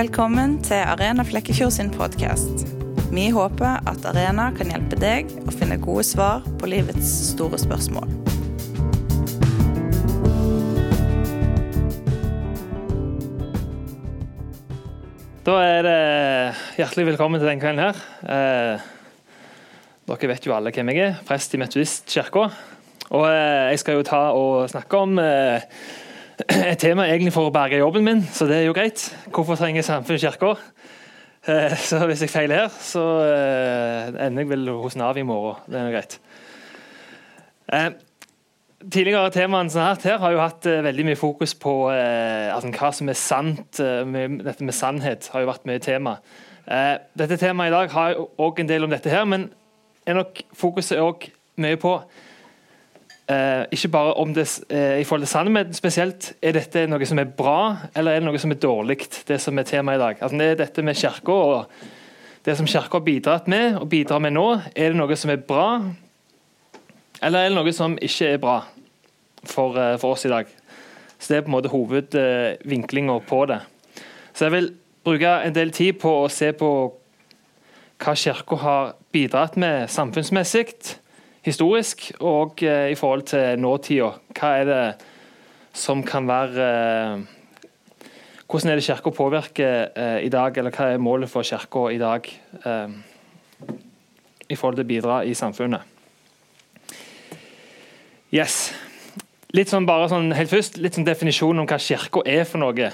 Velkommen til Arena Flekkefjord sin podkast. Vi håper at Arena kan hjelpe deg å finne gode svar på livets store spørsmål. Da er det hjertelig velkommen til denne kvelden her. Eh, dere vet jo alle hvem jeg er, prest i Metodistkirka. Og eh, jeg skal jo ta og snakke om eh, et tema egentlig for å berge jobben min, så det er jo greit. Hvorfor trenger samfunnet kirka? Eh, så hvis jeg feiler her, så eh, ender jeg vel hos Nav i morgen. Det er jo greit. Eh, Tidligere temaene sånn her, har jo hatt veldig mye fokus på altså, hva som er sant. Dette med sannhet har jo vært mye tema. dette temaet i dag har òg en del om dette her, men er nok fokuset òg mye på ikke bare om det i forhold til sannhet, men spesielt er dette noe som er bra, eller er det noe som er dårlig, det som er temaet i dag. Altså, det er dette med kirka og det som kirka har bidratt med og bidrar med nå. Er det noe som er bra? Eller er det noe som ikke er bra for, eh, for oss i dag? Så Det er på en måte hovedvinklinga på det. Så jeg vil bruke en del tid på å se på hva Kirka har bidratt med samfunnsmessig, historisk og eh, i forhold til nåtida. Hva er det som kan være eh, Hvordan er det Kirka påvirker i dag, eller hva er målet for Kirka i dag i forhold til å bidra i samfunnet? Yes. Litt sånn bare sånn helt først, litt sånn definisjon om hva kirka er for noe.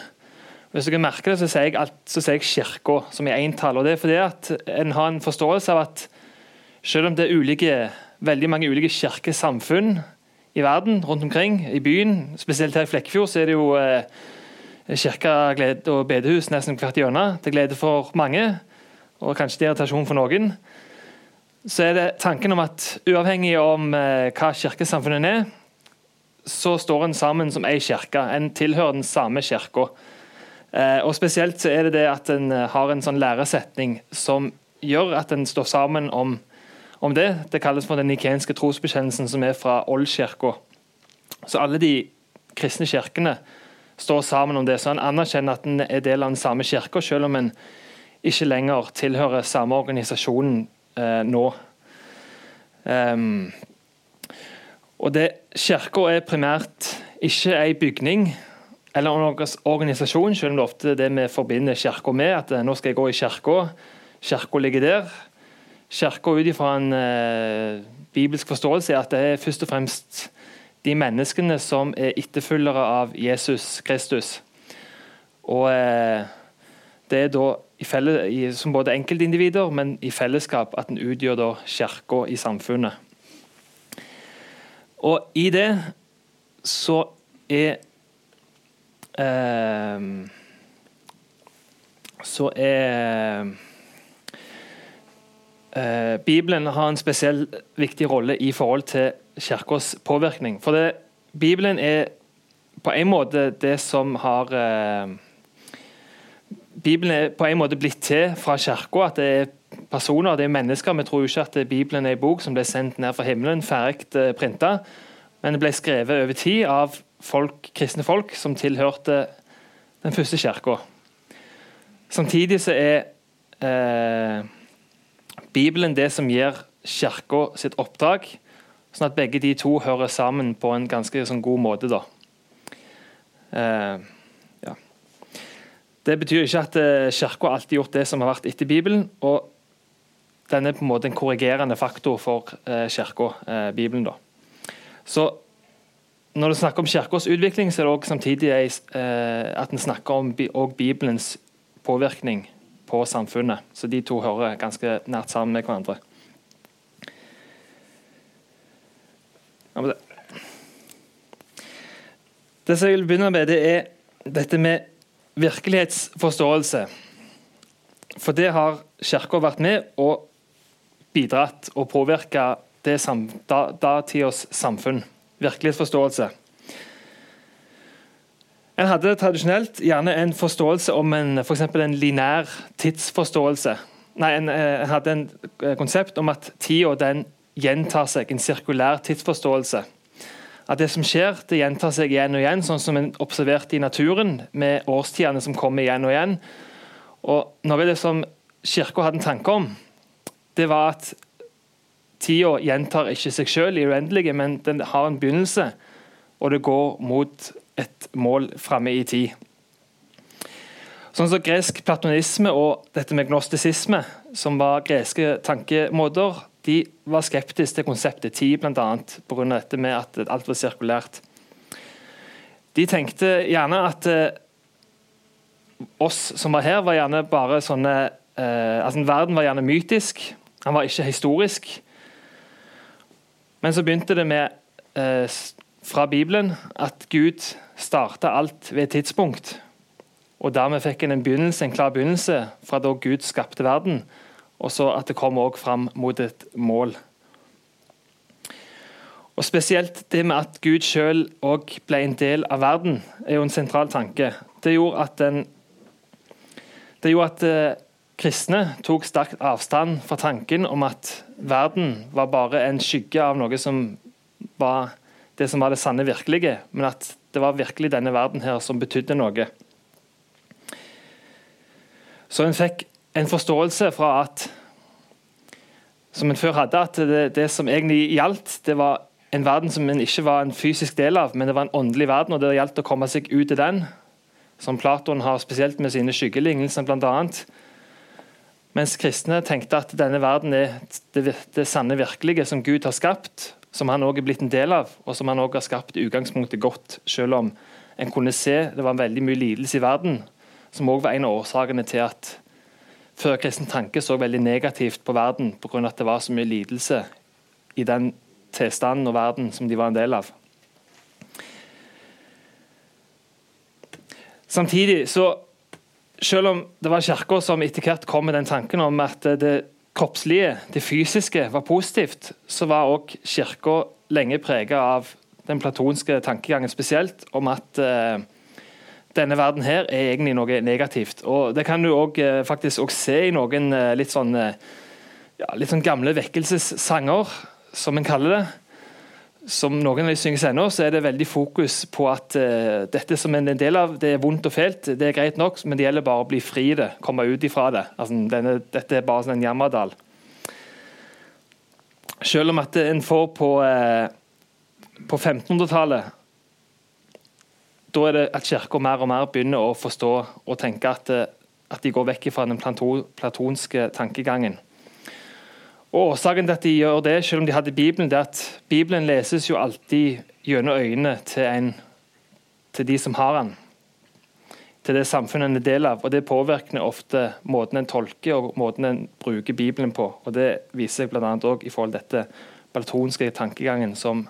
Hvis dere merker det, så sier jeg, alt, så sier jeg kirka som i entall. og Det er fordi at en har en forståelse av at selv om det er ulike, veldig mange ulike kirkesamfunn i verden, rundt omkring, i byen, spesielt her i Flekkefjord, så er det jo eh, kirke og bedehus nesten hvert hjørne. Til glede for mange, og kanskje til irritasjon for noen så er det tanken om at uavhengig om eh, hva kirkesamfunnet er, så står en sammen som ei kirke. En tilhører den samme kirka. Eh, og Spesielt så er det det at en eh, har en sånn læresetning som gjør at en står sammen om, om det. Det kalles for den nikenske trosbekjennelsen, som er fra Oldkirka. Så alle de kristne kirkene står sammen om det. Så en anerkjenner at en er del av den samme kirka, selv om en ikke lenger tilhører samme organisasjonen eh, nå. Um, og det, Kirka er primært ikke ei bygning eller en organisasjon, selv om det ofte er det vi forbinder Kirka med. At eh, nå skal jeg gå i kirka. Kirka ligger der. Kirka ut ifra en eh, bibelsk forståelse er at det er først og fremst de menneskene som er etterfølgere av Jesus Kristus. Og eh, det er da felle, i, som både enkeltindivider, men i fellesskap, at en utgjør da kirka i samfunnet. Og i det så er eh, Så er eh, Bibelen har en spesiell viktig rolle i forhold til kirkas påvirkning. For det, Bibelen er på en måte det som har eh, Bibelen er på en måte blitt til fra kirka. At det er personer, det er mennesker. Vi tror ikke at Bibelen er en bok som ble sendt ned fra himmelen, ferdig eh, printa. Men det ble skrevet over tid av folk, kristne folk som tilhørte den første kirka. Samtidig så er eh, Bibelen det som gir kirka sitt oppdrag, sånn at begge de to hører sammen på en ganske sånn, god måte. da. Eh, det betyr ikke at eh, Kirka alltid har gjort det som har vært etter Bibelen. og Den er på en måte en korrigerende faktor for eh, Kirka, eh, Bibelen. da. Så Når du snakker om Kirkas utvikling, så er det også samtidig at en snakker om Bibelens påvirkning på samfunnet. Så de to hører ganske nært sammen med hverandre. Det som jeg vil begynne med, det er dette med virkelighetsforståelse. For det har Kirka vært med og bidratt og påvirka datidas samfunn. Virkelighetsforståelse. En hadde tradisjonelt gjerne en forståelse om en, for en linær tidsforståelse. Nei, en, eh, en hadde en eh, konsept om at tida den gjentar seg, en sirkulær tidsforståelse at det som skjer, det gjentar seg igjen og igjen, sånn som en observerte i naturen, med årstidene som kommer igjen og igjen. Og Noe av det som Kirka hadde en tanke om, det var at tida gjentar ikke seg selv i uendelige, men den har en begynnelse, og det går mot et mål framme i tid. Sånn som Gresk platonisme og dette med gnostisisme, som var greske tankemåter, de var skeptiske til konseptet tid, bl.a. pga. dette med at alt var sirkulært. De tenkte gjerne at eh, oss som var her, var gjerne bare sånne eh, altså Verden var gjerne mytisk, han var ikke historisk. Men så begynte det med, eh, fra Bibelen, at Gud starta alt ved et tidspunkt. Og dermed fikk en en begynnelse, en klar begynnelse fra da Gud skapte verden, og så at det kom også fram mot et mål. Og Spesielt det med at Gud sjøl òg ble en del av verden, er jo en sentral tanke. Det gjorde at, den, det gjorde at eh, kristne tok sterkt avstand fra tanken om at verden var bare en skygge av noe som var det som var det sanne virkelige, men at det var virkelig denne verden her som betydde noe. Så en fikk en forståelse fra at som en før hadde, at det, det som egentlig gjaldt, det var en verden som en ikke var en fysisk del av, men det var en åndelig verden, og det gjaldt å komme seg ut i den. Som Platon har spesielt med sine skyggelignelser, bl.a. Mens kristne tenkte at denne verden er det, det sanne virkelige som Gud har skapt, som han òg er blitt en del av, og som han òg har skapt i utgangspunktet godt, selv om en kunne se det var veldig mye lidelse i verden, som òg var en av årsakene til at førkristen tanke så veldig negativt på verden pga. at det var så mye lidelse i den tilstanden og verden som de var en del av. Samtidig, så selv om det var Kirka som etter hvert kom med den tanken om at det kroppslige, det fysiske, var positivt, så var òg kirka lenge preget av den platonske tankegangen spesielt, om at eh, denne verden her er egentlig noe negativt. Og Det kan du også, eh, faktisk også se i noen eh, litt sånn, eh, ja, litt sånn gamle vekkelsessanger, som en kaller det. Som noen av de synger ennå, så er det veldig fokus på at uh, dette som en del av, det er vondt og fælt, det er greit nok, men det gjelder bare å bli fri i det, komme ut ifra det. Altså, denne, dette er bare sånn en jammerdal. Selv om at en får på, uh, på 1500-tallet da er det at Kirka mer og mer begynner å forstå og tenke at, eh, at de går vekk fra den platonske tankegangen. Og Årsaken til at de gjør det, selv om de hadde Bibelen, det er at Bibelen leses jo alltid gjennom øynene til, en, til de som har den. Til det samfunnet en er del av. og Det påvirker ofte måten en tolker og måten en bruker Bibelen på. og Det viser seg bl.a. òg i forhold til dette balatonske tankegangen som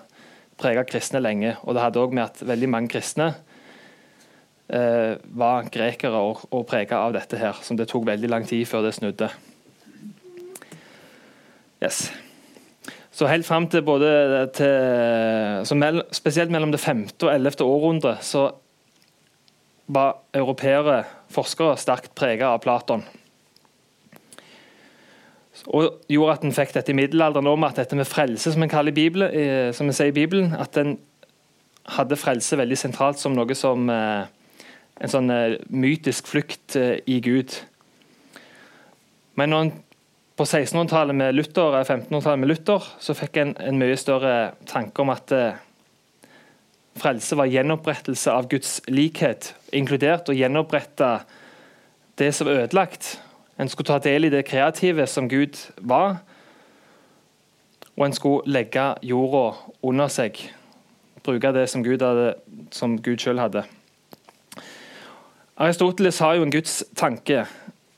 preget kristne lenge. og Det hadde òg med at veldig mange kristne eh, var grekere og, og prega av dette her, som det tok veldig lang tid før det snudde. Yes. Så helt fram til både til, mell, Spesielt mellom det femte og ellevte århundre så var europeere, forskere, sterkt prega av Platon. Og gjorde at en fikk dette i middelalderen om at dette med frelse, som en kaller Bibelen, eh, som en sier i Bibelen, at en hadde frelse veldig sentralt som noe som eh, en sånn uh, mytisk flukt i Gud. Men når en på 1600-tallet med Luther, 1500-tallet med Luther, så fikk en en mye større tanke om at uh, frelse var gjenopprettelse av Guds likhet, inkludert å gjenopprette det som var ødelagt. En skulle ta del i det kreative som Gud var, og en skulle legge jorda under seg. Bruke det som Gud, hadde, som Gud selv hadde. Aristoteles har jo en Guds tanke.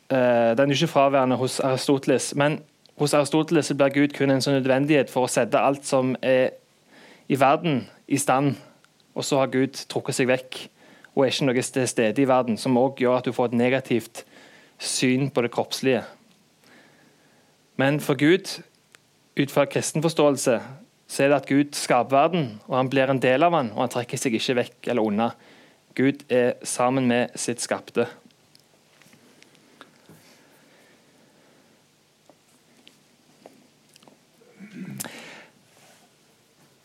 Eh, den er ikke fraværende hos Aristoteles. Men hos Aristoteles blir Gud kun en sånn nødvendighet for å sette alt som er i verden, i stand. Og så har Gud trukket seg vekk og er ikke noe til stede i verden, som også gjør at du får et negativt syn på det kroppslige. Men for Gud, ut fra kristen forståelse, så er det at Gud skaper verden, og han blir en del av den, og han trekker seg ikke vekk eller unna. Gud er sammen med sitt skapte.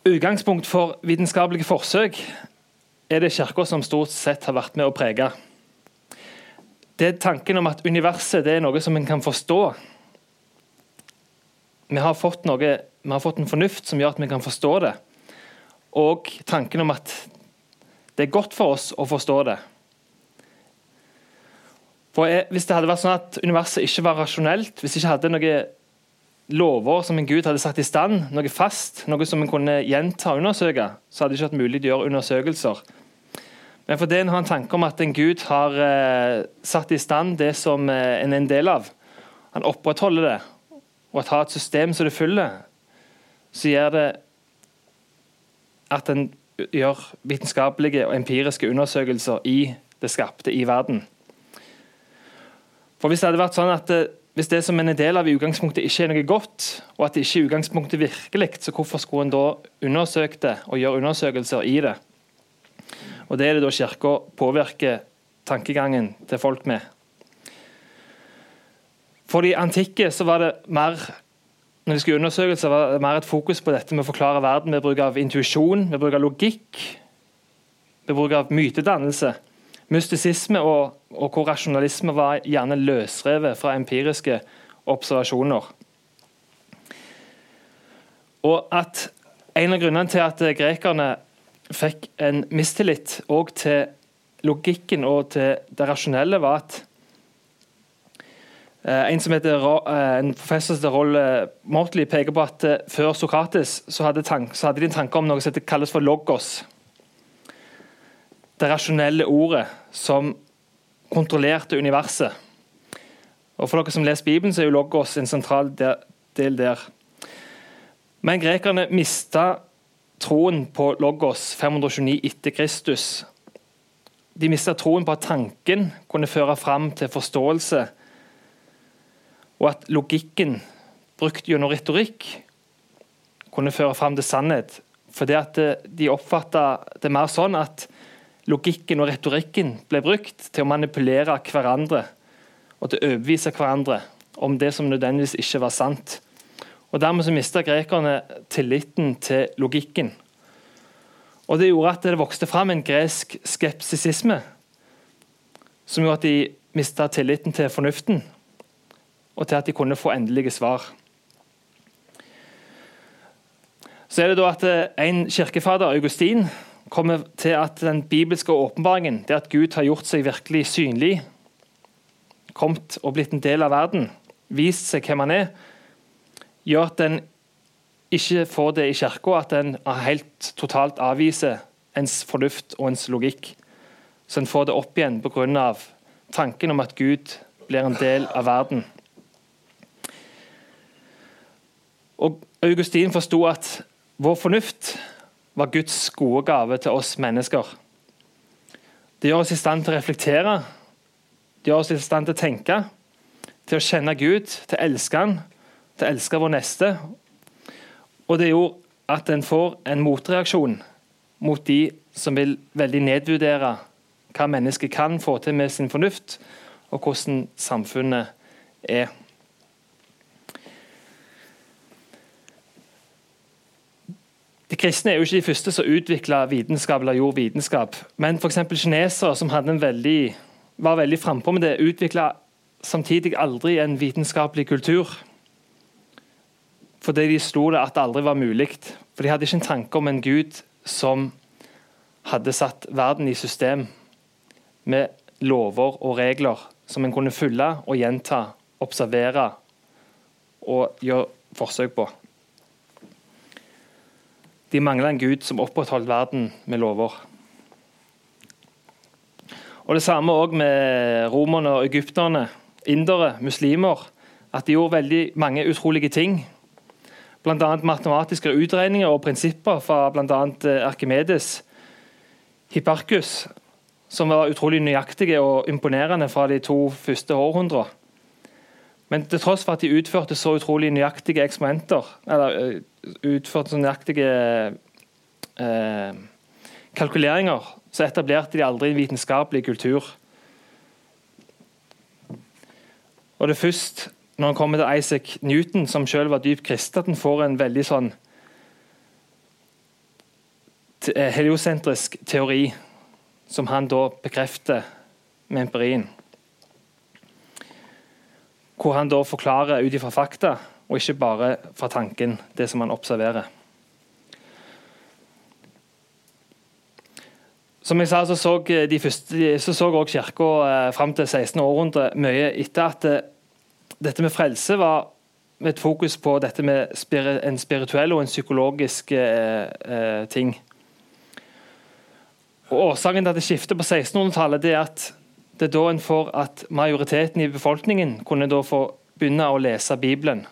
Utgangspunkt for vitenskapelige forsøk er det Kirka som stort sett har vært med å prege. Det er tanken om at universet er noe som en kan forstå. Vi har, fått noe, vi har fått en fornuft som gjør at vi kan forstå det. Og tanken om at det er godt for oss å forstå det. For Hvis det hadde vært sånn at universet ikke var rasjonelt, hvis det ikke hadde noen lover som en gud hadde satt i stand, noe fast, noe som en kunne gjenta og undersøke, så hadde det ikke vært mulig å gjøre undersøkelser. Men fordi en har en tanke om at en gud har eh, satt i stand det som eh, en er en del av, han opprettholder det, og at har et system som det følger, så gjør det at en gjør vitenskapelige og empiriske undersøkelser i det skapte i verden. For Hvis det hadde vært sånn at eh, hvis det som en er del av i utgangspunktet ikke er noe godt, og at det ikke er utgangspunktet virkelig, så hvorfor skulle en da undersøke det og gjøre undersøkelser i det? Og Det er det da Kirka påvirker tankegangen til folk med. For de antikke så var det mer når de skulle undersøkelser, var det mer et fokus på dette med å forklare verden ved bruk av intuisjon, ved bruk av logikk, ved bruk av mytedannelse. Mystisisme og, og hvor rasjonalisme var gjerne løsrevet fra empiriske observasjoner. Og at En av grunnene til at grekerne fikk en mistillit òg til logikken og til det rasjonelle, var at eh, en, som heter, eh, en professor som heter Mortley peker på at eh, før Sokrates så hadde, tank, så hadde de en tanke om noe som kalles for logos det rasjonelle ordet som kontrollerte universet. Og For dere som leser Bibelen, så er jo Logos en sentral del der. Men grekerne mista troen på Logos 529 etter Kristus. De mista troen på at tanken kunne føre fram til forståelse, og at logikken, brukt gjennom retorikk, kunne føre fram til sannhet. Fordi at de oppfatta det mer sånn at logikken og retorikken ble brukt til å manipulere hverandre og til å overbevise hverandre om det som nødvendigvis ikke var sant. Og Dermed så mista grekerne tilliten til logikken. Og Det gjorde at det vokste fram en gresk skepsisisme, som gjorde at de mista tilliten til fornuften, og til at de kunne få endelige svar. Så er det da at En kirkefader, Augustin, kommer til at den bibelske åpenbaringen, det at Gud har gjort seg virkelig synlig, kommet og blitt en del av verden, vist seg hvem han er, gjør at en ikke får det i kirka, at en helt totalt avviser ens fornuft og ens logikk. Så en får det opp igjen pga. tanken om at Gud blir en del av verden. Og Augustin forsto at vår fornuft var Guds gode gave til oss mennesker. Det gjør oss i stand til å reflektere, det gjør oss i stand til å tenke, til å kjenne Gud, til å elske Han, til å elske vår neste. Og det gjorde at en får en motreaksjon mot de som vil veldig nedvurdere hva mennesket kan få til med sin fornuft, og hvordan samfunnet er. De kristne er jo ikke de første som utvikla vitenskap eller gjorde vitenskap. Men f.eks. kinesere, som veldig, var veldig frampå med det, utvikla samtidig aldri en vitenskapelig kultur. Fordi de slo det at det aldri var mulig. For de hadde ikke en tanke om en gud som hadde satt verden i system med lover og regler som en kunne følge og gjenta, observere og gjøre forsøk på. De mangla en gud som opprettholdt verden med lover. Og Det samme også med romerne og egypterne, indere, muslimer. At de gjorde veldig mange utrolige ting. Bl.a. matematiske utregninger og prinsipper fra bl.a. Eh, Arkimedes. Hipparchus, som var utrolig nøyaktige og imponerende fra de to første århundrene. Men til tross for at de utførte så utrolig nøyaktige eksperimenter, eller eh, utførte så nøyaktige eh, kalkuleringer, så etablerte de aldri en vitenskapelig kultur. Og det er først når han kommer til Isaac Newton, som selv var dypt kristen, at han får en veldig sånn eh, heliosentrisk teori, som han da bekrefter med empirien. Hvor han da forklarer ut ifra fakta, og ikke bare fra tanken, det som han observerer. Som jeg sa, så så de første, så så også Kirka eh, fram til 16. århundre mye etter at eh, dette med frelse var med et fokus på dette med en spirituell og en psykologisk eh, eh, ting. Og Årsaken til at det skifter på 1600-tallet, er at det er da en får at majoriteten i befolkningen kunne da få begynne å lese Bibelen.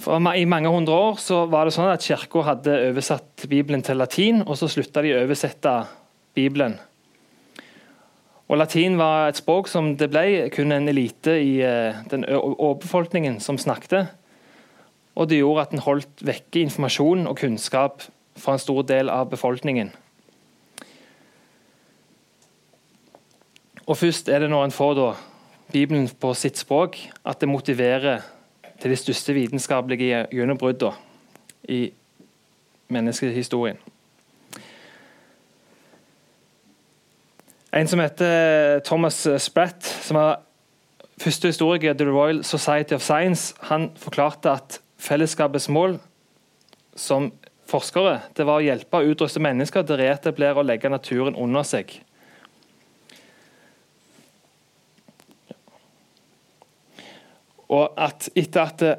For I mange hundre år så var det sånn at Kirka hadde oversatt Bibelen til latin, og så slutta de å oversette Bibelen. Og Latin var et språk som det ble kun en elite i eh, den overbefolkningen som snakket. Og det gjorde at en holdt vekke informasjon og kunnskap fra en stor del av befolkningen. Og Først er det når en får da Bibelen på sitt språk, at det motiverer til de største vitenskapelige gjennombruddene i menneskehistorien. En som heter Thomas Spratt, som var første historiker i The Royal Society of Science, han forklarte at fellesskapets mål som forskere det var å hjelpe og utruste mennesker til å reetablere og legge naturen under seg. Og at etter at eh,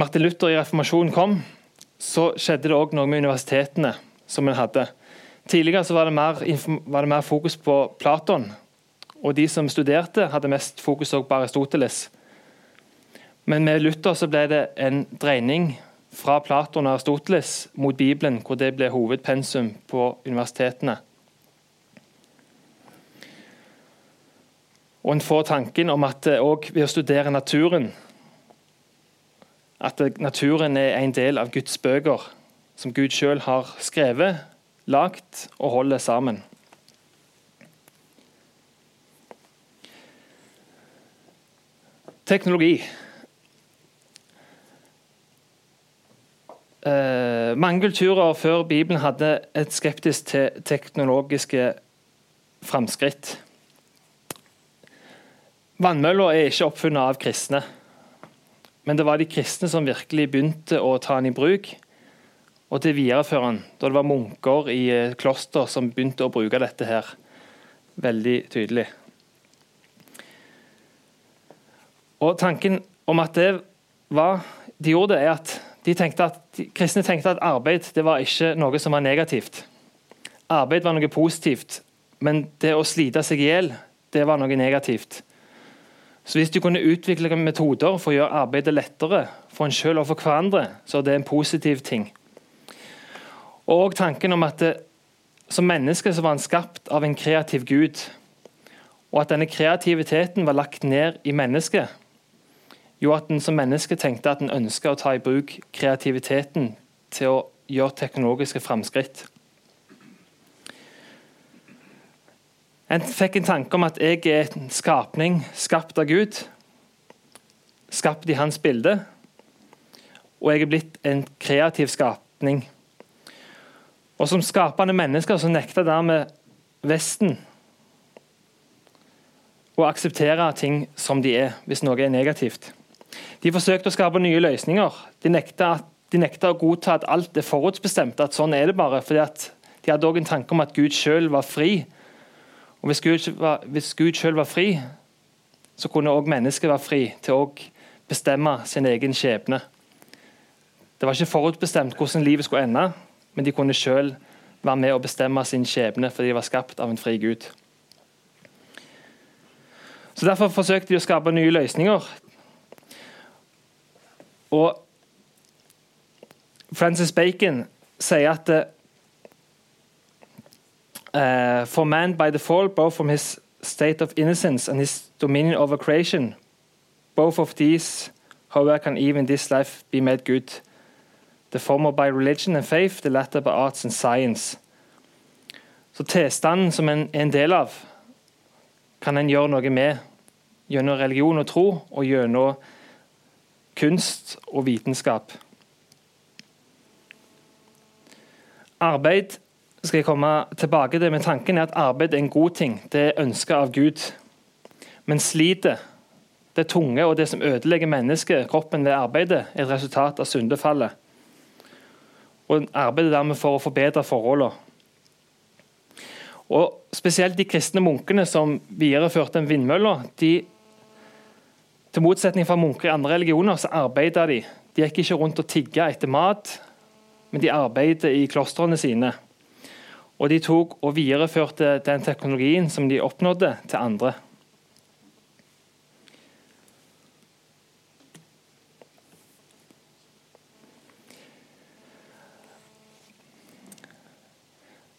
Martin Luther i reformasjonen kom, så skjedde det òg noe med universitetene som en hadde. Tidligere var det, mer, var, det mer, fokus på Platon, og de som studerte, hadde mest fokus på Aristoteles. Men med Luther så ble det en dreining fra Platon og Aristoteles mot Bibelen, hvor det ble hovedpensum på universitetene. Og en får tanken om at òg ved å studere naturen At naturen er en del av Guds bøker, som Gud sjøl har skrevet, lagt og holder sammen. Teknologi. Eh, mange kulturer før Bibelen hadde et skeptisk til teknologiske framskritt. Vannmølla er ikke oppfunnet av kristne. Men det var de kristne som virkelig begynte å ta den i bruk, og til videreføre den, da det var munker i eh, kloster som begynte å bruke dette her veldig tydelig. Og Tanken om at det var de gjorde det, er at de, at, de kristne tenkte at arbeid det var ikke noe som var negativt. Arbeid var noe positivt, men det å slite seg i hjel, det var noe negativt. Så Hvis du kunne utvikle metoder for å gjøre arbeidet lettere for en selv og for hverandre, så er det en positiv ting. Og tanken om at det, som menneske så var han skapt av en kreativ gud, og at denne kreativiteten var lagt ned i mennesket, gjorde at en som menneske tenkte at en ønska å ta i bruk kreativiteten til å gjøre teknologiske framskritt. En fikk en tanke om at jeg er en skapning skapt av Gud. Skapt i hans bilde. Og jeg er blitt en kreativ skapning. Og som skapende mennesker så nekta dermed Vesten å akseptere ting som de er, hvis noe er negativt. De forsøkte å skape nye løsninger. De nekta, de nekta å godta at alt er forutbestemt, at sånn er det bare. fordi de hadde òg en tanke om at Gud sjøl var fri og Hvis Gud, var, hvis Gud selv var fri, så kunne òg mennesket være fri til å bestemme sin egen skjebne. Det var ikke forutbestemt hvordan livet skulle ende, men de kunne selv være med å bestemme sin skjebne fordi de var skapt av en fri Gud. Så Derfor forsøkte de å skape nye løsninger. Og Francis Bacon sier at Uh, for man by the fall, both from his state of innocence and his dominion over creation, both of these, however, can even this life be made good. The former by religion and faith, the latter by arts and science. Så tilstanden som en er en del av, kan en gjøre noe med gjennom religion og tro, og gjennom kunst og vitenskap. Arbeid skal jeg komme tilbake til, men tanken er at arbeid er en god ting. Det er ønska av Gud. Men slitet, det tunge og det som ødelegger mennesket, kroppen ved arbeidet, er et resultat av syndefallet. Og arbeidet dermed for å forbedre forholdene. Og Spesielt de kristne munkene som videreførte en vindmølle, de, til motsetning fra munker i andre religioner, så arbeidet de. De gikk ikke rundt og tigga etter mat, men de arbeidet i klostrene sine. Og de tok og videreførte den teknologien som de oppnådde, til andre.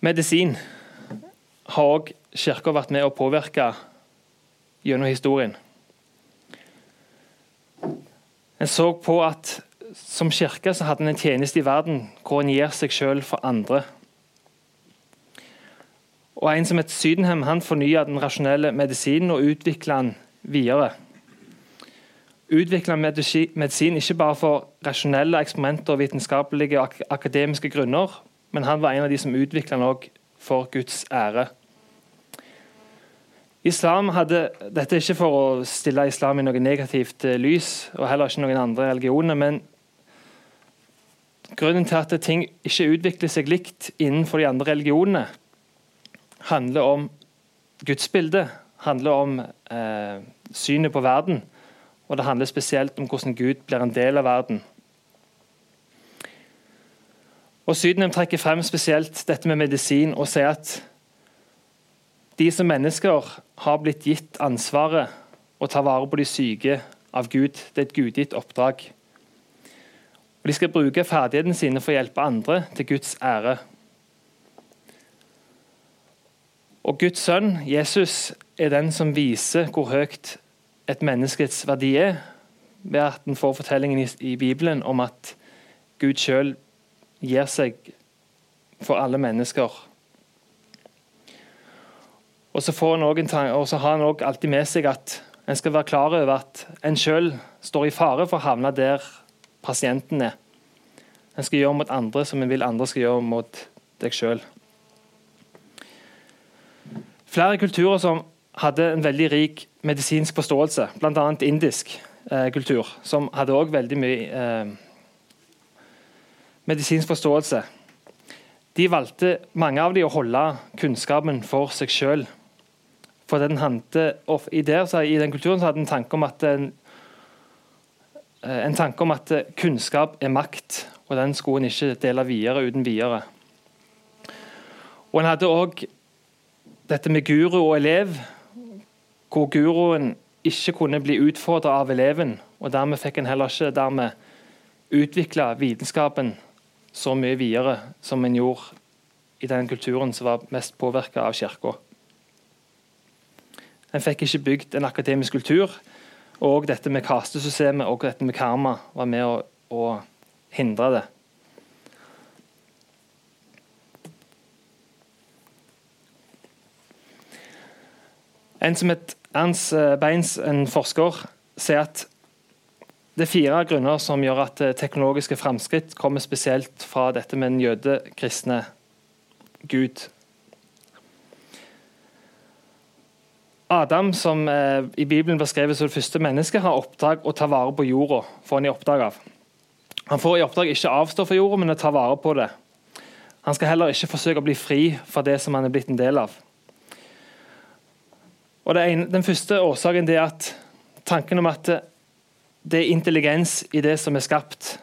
Medisin har òg Kirka vært med å påvirke gjennom historien. En så på at som kirke så hadde en en tjeneste i verden hvor en gir seg sjøl for andre. Og En som het Sydenham han fornya den rasjonelle medisinen og utvikla den videre. Utvikla medisin ikke bare for rasjonelle eksperimenter og vitenskapelige og akademiske grunner, men han var en av de som utvikla den òg for Guds ære. Islam hadde, Dette er ikke for å stille islam i noe negativt eh, lys, og heller ikke noen andre religioner, men grunnen til at ting ikke utvikler seg likt innenfor de andre religionene, handler om gudsbildet, handler om eh, synet på verden, og det handler spesielt om hvordan Gud blir en del av verden. Og Sydenham trekker frem spesielt dette med medisin og sier at de som mennesker har blitt gitt ansvaret å ta vare på de syke av Gud. Det er et gudgitt oppdrag. Og De skal bruke ferdighetene sine for å hjelpe andre til Guds ære. Og Guds sønn, Jesus, er den som viser hvor høyt et menneskets verdi er, ved at en får fortellingen i, Bibelen om at Gud sjøl gir seg for alle mennesker. Og så, har han òg alltid med seg at en skal være klar over at en sjøl står i fare for å havne der pasienten er. En skal gjøre mot andre som en vil andre skal gjøre mot deg sjøl. Flere kulturer som hadde en veldig rik medisinsk forståelse, bl.a. indisk eh, kultur, som hadde òg veldig mye eh, medisinsk forståelse. De valgte, mange av dem, å holde kunnskapen for seg sjøl. I, I den kulturen så hadde en tanke om at en, eh, en tanke om at kunnskap er makt, og den skulle en ikke dele videre uten videre. Og En hadde òg dette med guru og elev, hvor guruen ikke kunne bli utfordra av eleven. og Dermed fikk en heller ikke dermed utvikla vitenskapen så mye videre som en gjorde i den kulturen som var mest påvirka av kirka. En fikk ikke bygd en akademisk kultur. Og dette med kastesystemet og dette med karma var med å, å hindre det. En som het Ernst eh, Beins, en forsker, sier at det er fire grunner som gjør at eh, teknologiske framskritt kommer spesielt fra dette med den jødekristne Gud. Adam, som eh, i Bibelen beskrevet som det første mennesket, har oppdrag å ta vare på jorda. får Han i oppdrag av. Han får i oppdrag ikke avstå fra jorda, men å ta vare på det. Han skal heller ikke forsøke å bli fri fra det som han er blitt en del av. Og ene, Den første årsaken er at tanken om at det er intelligens i det som er skapt.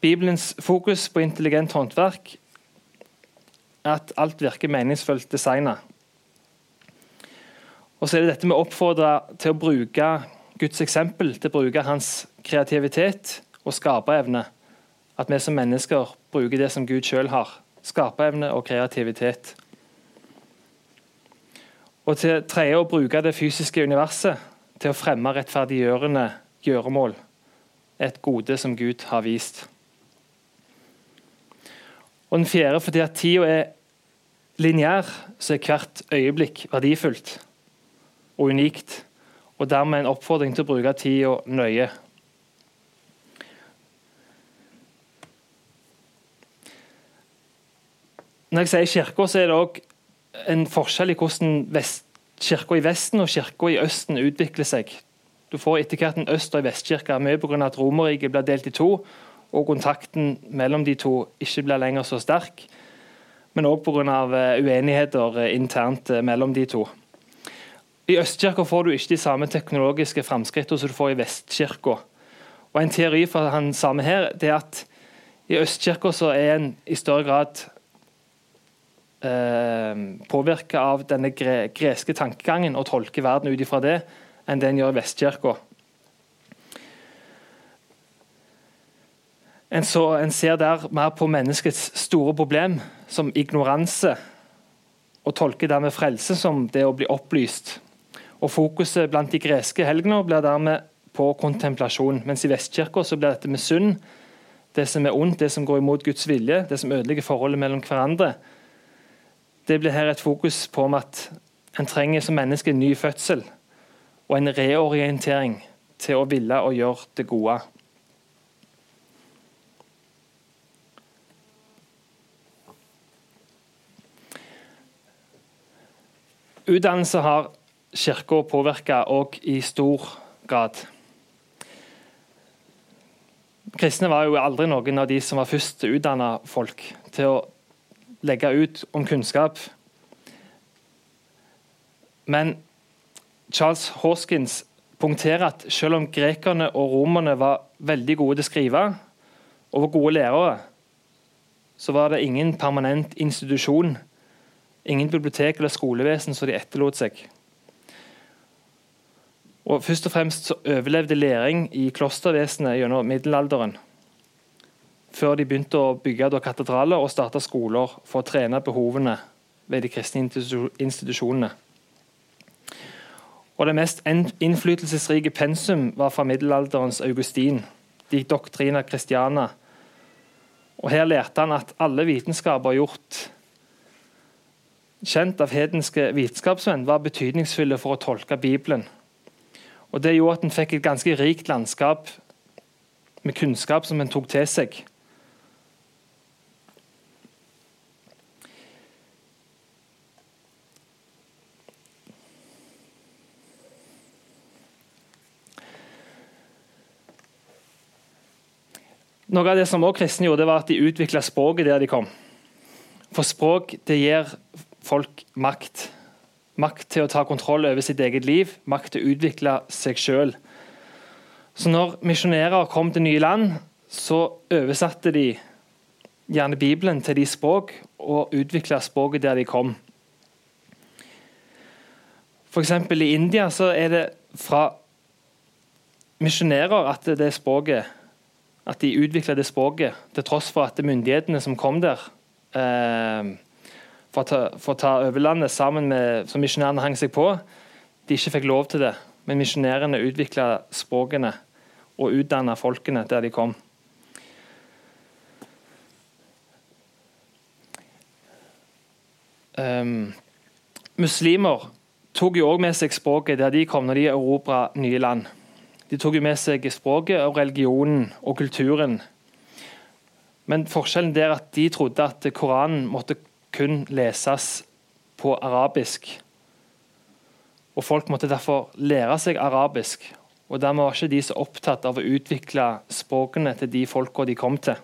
Bibelens fokus på intelligent håndverk er at alt virker meningsfullt designa. Og så er det dette med å oppfordre til å bruke Guds eksempel, til å bruke hans kreativitet og skaperevne. At vi som mennesker bruker det som Gud sjøl har. Skaperevne og kreativitet. Og til tredje å bruke det fysiske universet til å fremme rettferdiggjørende gjøremål. Et gode som Gud har vist. Og den fjerde fordi at tida er lineær, så er hvert øyeblikk verdifullt og unikt, og dermed en oppfordring til å bruke tida nøye. Når jeg sier kirka, så er det òg en forskjell i hvordan kirka i Vesten og kirka i Østen utvikler seg. Du får etter hvert en øst- og vestkirke, mye pga. at Romerriket blir delt i to, og kontakten mellom de to ikke blir lenger så sterk, men òg pga. uenigheter internt mellom de to. I Østkirka får du ikke de samme teknologiske framskrittene som du får i Vestkirka. Og En teori for han samme her det er at i Østkirka er en i større grad eh, påvirka av denne gre greske tankegangen og tolker verden ut ifra det, enn det en gjør i Vestkirka. En, en ser der mer på menneskets store problem som ignoranse, og tolker dermed frelse som det å bli opplyst. Og Fokuset blant de greske helgener blir dermed på kontemplasjon, mens i Vestkirka blir dette med synd, det som er ondt, det som går imot Guds vilje, det som ødelegger forholdet mellom hverandre, det blir her et fokus på at en trenger som menneske en ny fødsel og en reorientering til å ville og gjøre det gode. Utdannelse har Kirka påvirka òg i stor grad. Kristne var jo aldri noen av de som var først utdanne folk til å legge ut om kunnskap. Men Charles Hoskins punkterer at selv om grekerne og romerne var veldig gode til å skrive og var gode lærere, så var det ingen permanent institusjon, ingen bibliotek eller skolevesen som de etterlot seg. Og Først og fremst så overlevde læring i klostervesenet gjennom middelalderen. Før de begynte å bygge katedraler og starte skoler for å trene behovene ved de kristne institusjonene. Og Det mest innflytelsesrike pensum var fra middelalderens Augustin, de doktrina Christiana. Og Her lærte han at alle vitenskaper gjort kjent av hedenske vitenskapsmenn, var betydningsfulle for å tolke Bibelen. Og Det gjorde at en fikk et ganske rikt landskap med kunnskap som en tok til seg. Noe av det som også kristne gjorde, var at de utvikla språket der de kom. For språk det gir folk makt. Makt til å ta kontroll over sitt eget liv, makt til å utvikle seg sjøl. Så når misjonærer kom til nye land, så oversatte de gjerne Bibelen til de språk, og utvikla språket der de kom. F.eks. i India så er det fra misjonærer at det språket at de utvikla det språket, til tross for at myndighetene som kom der, eh, for å ta, for å ta over landet sammen med, som misjonærene hang seg på, de ikke fikk lov til det. Men misjonærene utvikla språkene og utdanna folkene der de kom. Um, muslimer tok jo òg med seg språket der de kom når de erobra nye land. De tok jo med seg språket og religionen og kulturen. Men forskjellen der at de trodde at Koranen måtte kun leses på arabisk. Og Folk måtte derfor lære seg arabisk. og Dermed var ikke de så opptatt av å utvikle språkene til de folka de kom til.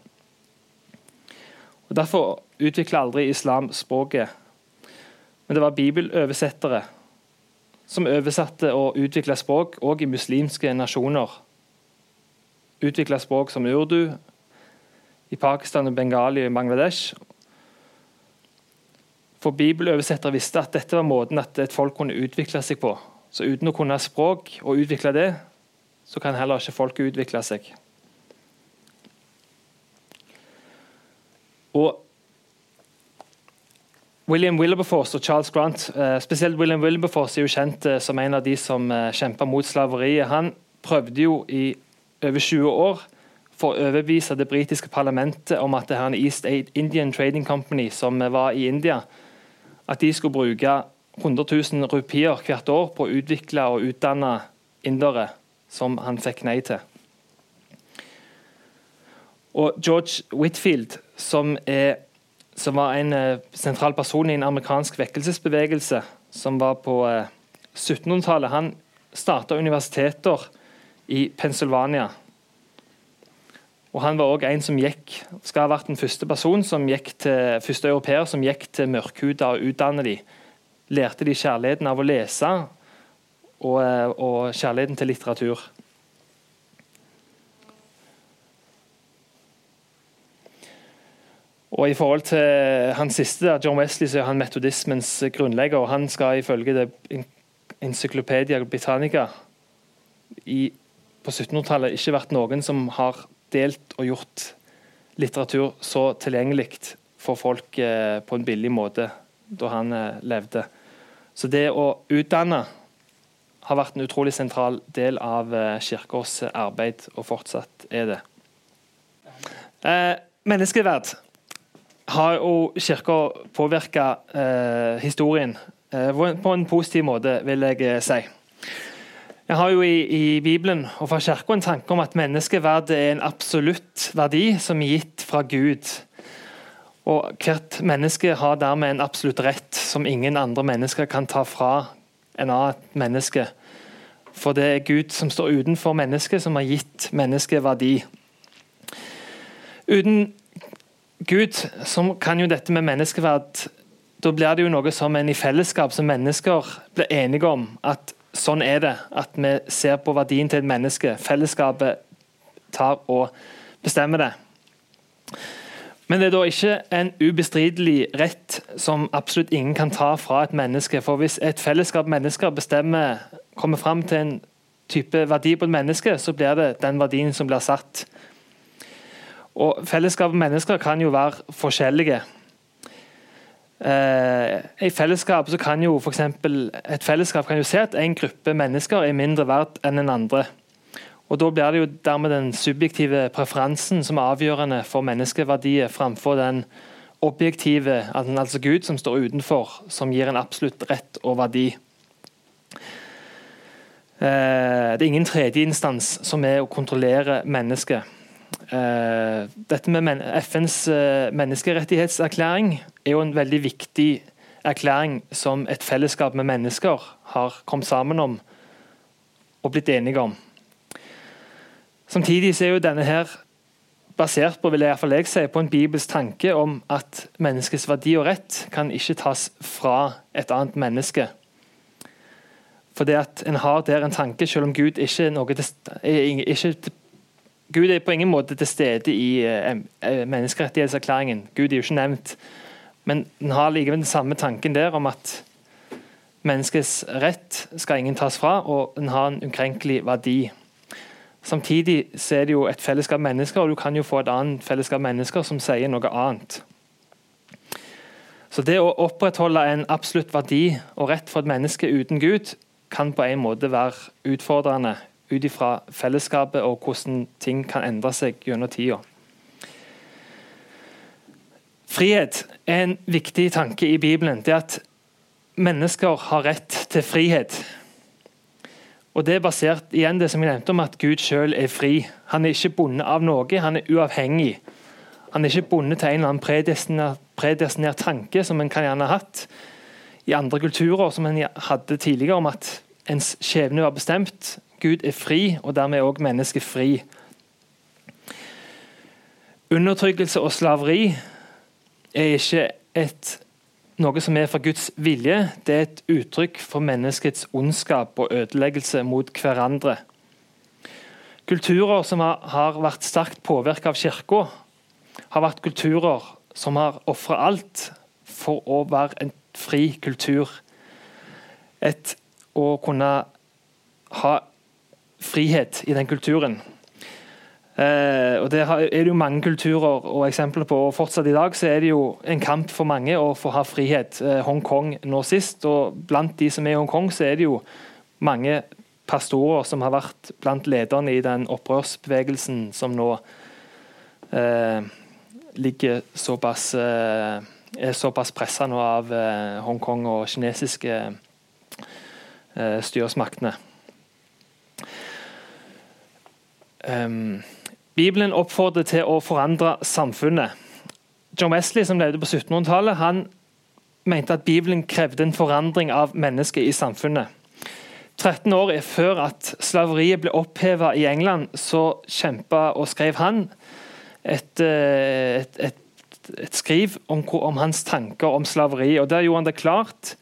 Og Derfor utvikla aldri islam språket. Men det var bibeloversettere som oversatte og utvikla språk òg i muslimske nasjoner. Utvikla språk som urdu i Pakistan, og bengali og Bangladesh, for Bibeloversettere visste at dette var måten at et folk kunne utvikle seg på. Så uten å kunne språk og utvikle det, så kan heller ikke folket utvikle seg. Og William Wilberforce og Charles Grant, eh, spesielt William Wilberforce er jo kjent eh, som en av de som eh, kjempa mot slaveriet. Han prøvde jo i over 20 år for å overbevise det britiske parlamentet om at det her East Indian Trading Company, som var i India, at de skulle bruke 100 000 rupier hvert år på å utvikle og utdanne indere, som han fikk nei til. Og George Whitfield, som, er, som var en eh, sentral person i en amerikansk vekkelsesbevegelse, som var på 1700-tallet. Han starta universiteter i Pennsylvania. Og Han var òg en som gikk, skal ha vært den første person som gikk til, første europeer som gikk til mørkhuda og utdannet dem. Lærte de kjærligheten av å lese og, eh, og kjærligheten til litteratur. Og I forhold til han siste, John Wesley, så er han metodismens grunnlegger. og Han skal ifølge det Encyclopedia Britannica i, på 1700-tallet ikke vært noen som har delt og gjort litteratur så tilgjengelig for folk eh, på en billig måte da han eh, levde. Så det å utdanne har vært en utrolig sentral del av eh, Kirkas arbeid, og fortsatt er det. Eh, menneskeverd har jo Kirka påvirka eh, historien eh, på en positiv måte, vil jeg eh, si. Jeg har jo i, i Bibelen og fra Kirka en tanke om at menneskeverd er en absolutt verdi som er gitt fra Gud. Og Hvert menneske har dermed en absolutt rett som ingen andre mennesker kan ta fra en annet menneske. For det er Gud som står utenfor mennesket, som har gitt mennesket verdi. Uten Gud som kan jo dette med menneskeverd Da blir det jo noe som en i fellesskap som mennesker blir enige om at sånn er det. At vi ser på verdien til et menneske. Fellesskapet tar og bestemmer det. Men det er da ikke en ubestridelig rett som absolutt ingen kan ta fra et menneske. For hvis et fellesskap mennesker bestemmer, kommer fram til en type verdi på et menneske, så blir det den verdien som blir satt. Og Fellesskap mennesker kan jo være forskjellige. Eh, I fellesskap så kan jo for Et fellesskap kan jo se at en gruppe mennesker er mindre verdt enn en andre. Og Da blir det jo dermed den subjektive preferansen som er avgjørende for menneskeverdiet, framfor den objektive, altså Gud som står utenfor, som gir en absolutt rett og verdi. Eh, det er ingen tredjeinstans som er å kontrollere mennesket. Eh, dette med FNs eh, menneskerettighetserklæring er jo en veldig viktig erklæring som et fellesskap med mennesker har kommet sammen om og blitt enige om. Samtidig er jo denne her basert på vil jeg, jeg si, på en bibelsk tanke om at menneskets verdi og rett kan ikke tas fra et annet menneske. For det at en har der en tanke, selv om Gud ikke er, noe, er ikke Gud er på ingen måte til stede i eh, eh, menneskerettighetserklæringen. Gud er jo ikke nevnt. Men en har likevel den samme tanken der om at menneskets rett skal ingen tas fra, og en har en ukrenkelig verdi. Samtidig er det jo et fellesskap mennesker, og du kan jo få et annet fellesskap mennesker som sier noe annet. Så Det å opprettholde en absolutt verdi og rett for et menneske uten Gud kan på en måte være utfordrende ut ifra fellesskapet og hvordan ting kan endre seg gjennom tida. Frihet er en viktig tanke i Bibelen. Det at mennesker har rett til frihet. Og Det er basert igjen det som jeg nevnte om at Gud selv er fri. Han er ikke bundet av noe, han er uavhengig. Han er ikke bundet til en eller annen predestinert, predestinert tanke som en kan gjerne ha hatt i andre kulturer, som en hadde tidligere, om at ens skjebne var bestemt. Gud er fri, og dermed er også mennesket fri. Undertrykkelse og slaveri er ikke et, noe som er fra Guds vilje, det er et uttrykk for menneskets ondskap og ødeleggelse mot hverandre. Kulturer som har, vært sterkt påvirket av Kirka, har vært kulturer som har ofra alt for å være en fri kultur. Et å kunne ha frihet i den kulturen. Eh, og Det er det jo mange kulturer og eksempler på. og Fortsatt i dag så er det jo en kamp for mange å få ha frihet. Eh, Hongkong nå sist, og blant de som er i Hongkong, så er det jo mange pastorer som har vært blant lederne i den opprørsbevegelsen som nå eh, ligger såpass eh, er såpass pressa nå av eh, Hongkong og kinesiske eh, styresmaktene. Um, Bibelen oppfordrer til å forandre samfunnet. John Wesley, som levde på 1700-tallet, han mente at Bibelen krevde en forandring av mennesket i samfunnet. 13 år før at slaveriet ble oppheva i England, så kjempa og skrev han et, eh, et, et, et skriv om, om, hans tanker om slaveri. og Der gjorde han det klart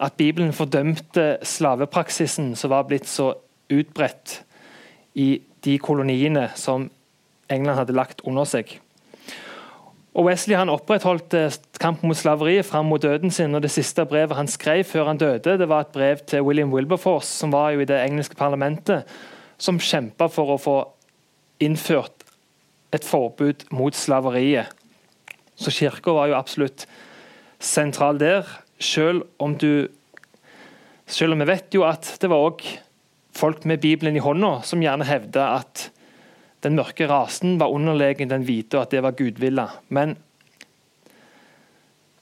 at Bibelen fordømte slavepraksisen som var blitt så utbredt i de koloniene som England hadde lagt under seg. Og Wesley han opprettholdt eh, kampen mot slaveriet fram mot døden sin. og Det siste brevet han skrev før han døde, det var et brev til William Wilberforce, som var jo i det engelske parlamentet, som kjempa for å få innført et forbud mot slaveriet. Så kirka var jo absolutt sentral der, selv om du Selv om vi vet jo at det var òg folk med Bibelen i hånda som gjerne hevder at den mørke rasen var underlegen den hvite, og at det var gudvilla. Men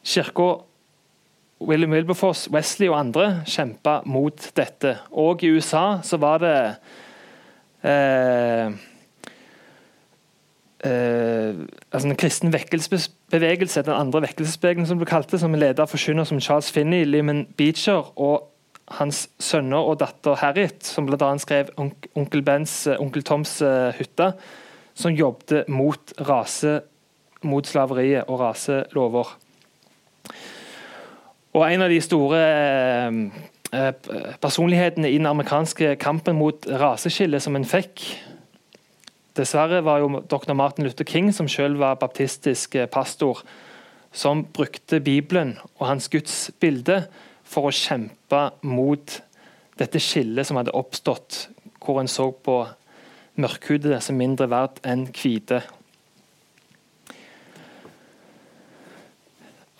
kirka, William Wilberforce, Wesley og andre kjempa mot dette. Og i USA så var det eh, eh, altså En kristen vekkelsesbevegelse, den andre vekkelsesbevegelsen som ble kalt det, som er leder av forkynner som Charles Finney, Lyman Beecher og hans sønner og datter Harriet, som bl.a. skrev onkel, Bens, eh, onkel Toms uh, hytte, som jobbet mot rase, mot slaveriet og raselover. Og En av de store uh, personlighetene i den amerikanske kampen mot raseskillet som en fikk, dessverre var jo dr. Martin Luther King, som selv var baptistisk pastor, som brukte Bibelen og hans Guds bilde for å kjempe mot dette skillet som hadde oppstått, hvor en så på mørkhudede som mindre verdt enn hvite.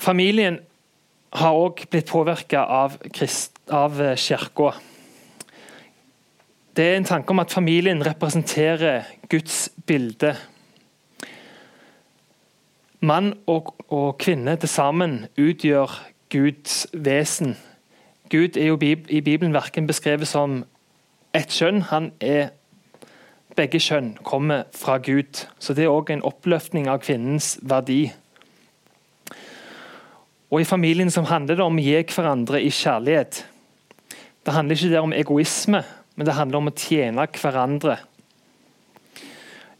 Familien har òg blitt påvirka av, av eh, kirka. Det er en tanke om at familien representerer Guds bilde. Mann og, og kvinne til sammen utgjør Guds vesen. Gud er jo i Bibelen verken beskrevet som ett kjønn. Han er begge kjønn kommer fra Gud. Så Det er òg en oppløftning av kvinnens verdi. Og I familien som handler det om å gi hverandre i kjærlighet. Det handler ikke der om egoisme, men det handler om å tjene hverandre.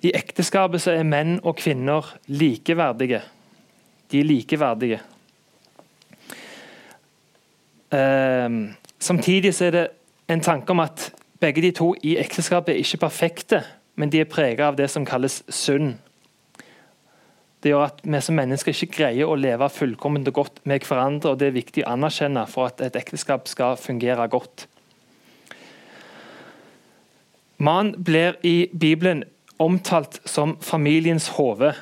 I ekteskapet så er menn og kvinner likeverdige. De er likeverdige. Ehm, samtidig så er det en tanke om at begge de to i ekteskapet er ikke perfekte, men de er preget av det som kalles synd. Det gjør at vi som mennesker ikke greier å leve fullkomment og godt med hverandre, og det er viktig å anerkjenne for at et ekteskap skal fungere godt. Man blir i Bibelen omtalt som familiens hode,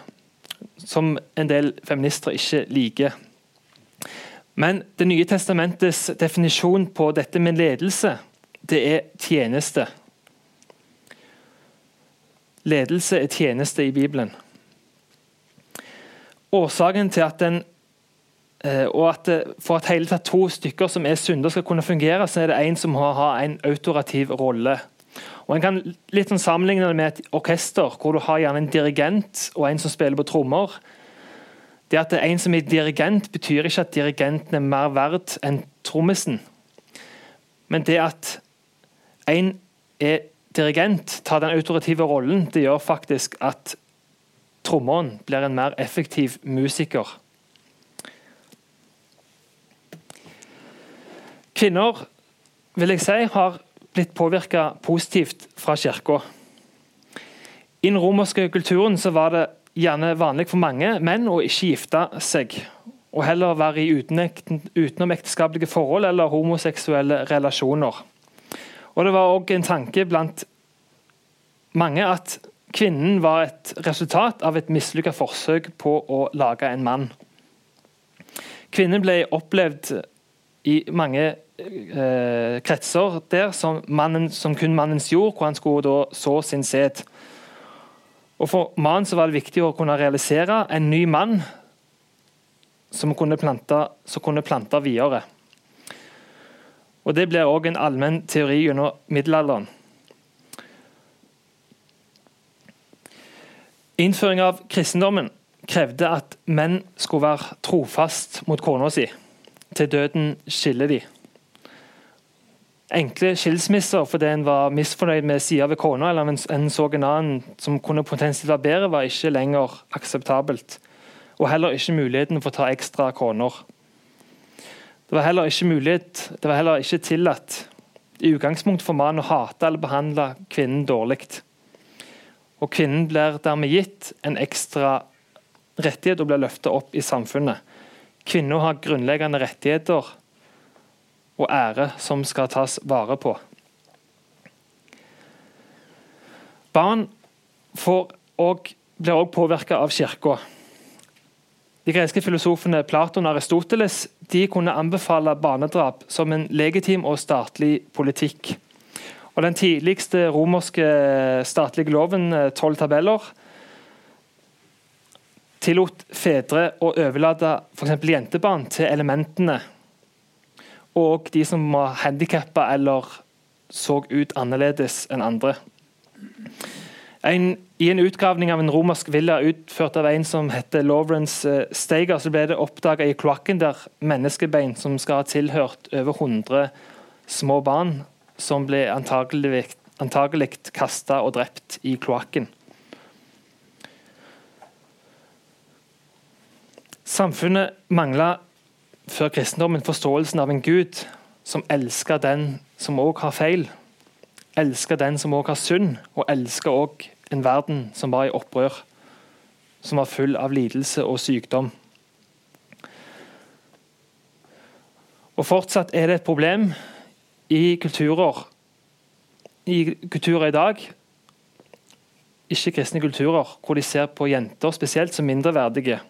som en del feminister ikke liker. Men Det nye testamentets definisjon på dette med ledelse, det er tjeneste. Ledelse er tjeneste i Bibelen. Årsaken til at den eh, og at For at hele tatt to stykker som er synder skal kunne fungere, så er det en som har, en autorativ rolle. Og En kan litt sånn sammenligne det med et orkester, hvor du har gjerne en dirigent og en som spiller på trommer. Det at det er en som er dirigent, betyr ikke at dirigenten er mer verd enn trommisen. Men det at en er dirigent, tar den autorative rollen, det gjør faktisk at trommeren blir en mer effektiv musiker. Kvinner vil jeg si, har blitt påvirka positivt fra kirka. I den romerske kulturen var det gjerne vanlig for mange menn å ikke gifte seg, og heller være i utenomekteskapelige forhold eller homoseksuelle relasjoner. Og Det var òg en tanke blant mange at kvinnen var et resultat av et mislykka forsøk på å lage en mann. Kvinnen ble opplevd i mange eh, kretser der som, mannen, som kun mannens jord, hvor han skulle da så sin sæd. Og For mannen så var det viktig å kunne realisere en ny mann som kunne plante, som kunne plante videre. Og Det blir òg en allmenn teori gjennom middelalderen. Innføring av kristendommen krevde at menn skulle være trofast mot kona si. Til døden skiller de. Enkle skilsmisser fordi en var misfornøyd med sida ved kona, eller en så en annen som kunne potensielt være bedre, var ikke lenger akseptabelt. Og heller ikke muligheten for å ta ekstra koner. Det var heller ikke mulighet, det var heller ikke tillatt i utgangspunkt for mannen å hate eller behandle kvinnen dårlig. Og kvinnen blir dermed gitt en ekstra rettighet og blir løftet opp i samfunnet. Kvinner har grunnleggende rettigheter og ære som skal tas vare på. Barn og, blir også påvirka av kirka. De greske filosofene Platon og Aristoteles de kunne anbefale barnedrap som en legitim og statlig politikk. Og Den tidligste romerske statlige loven, eh, tolv tabeller, tillot fedre å overlate f.eks. jentebarn til elementene. Og de som var handikappa eller så ut annerledes enn andre. En, I en utgravning av en romersk villa utført av en som heter Lawrence eh, Steiger, så ble det oppdaga i kloakken der menneskebein som skal ha tilhørt over 100 små barn, som ble antagelig, antagelig kasta og drept i kloakken. Samfunnet mangla før kristendommen forståelsen av en gud som elsker den som òg har feil, elsker den som òg har synd, og elsker òg en verden som var i opprør, som var full av lidelse og sykdom. Og Fortsatt er det et problem i kulturer i kulturer i dag, ikke-kristne kulturer, hvor de ser på jenter spesielt som mindreverdige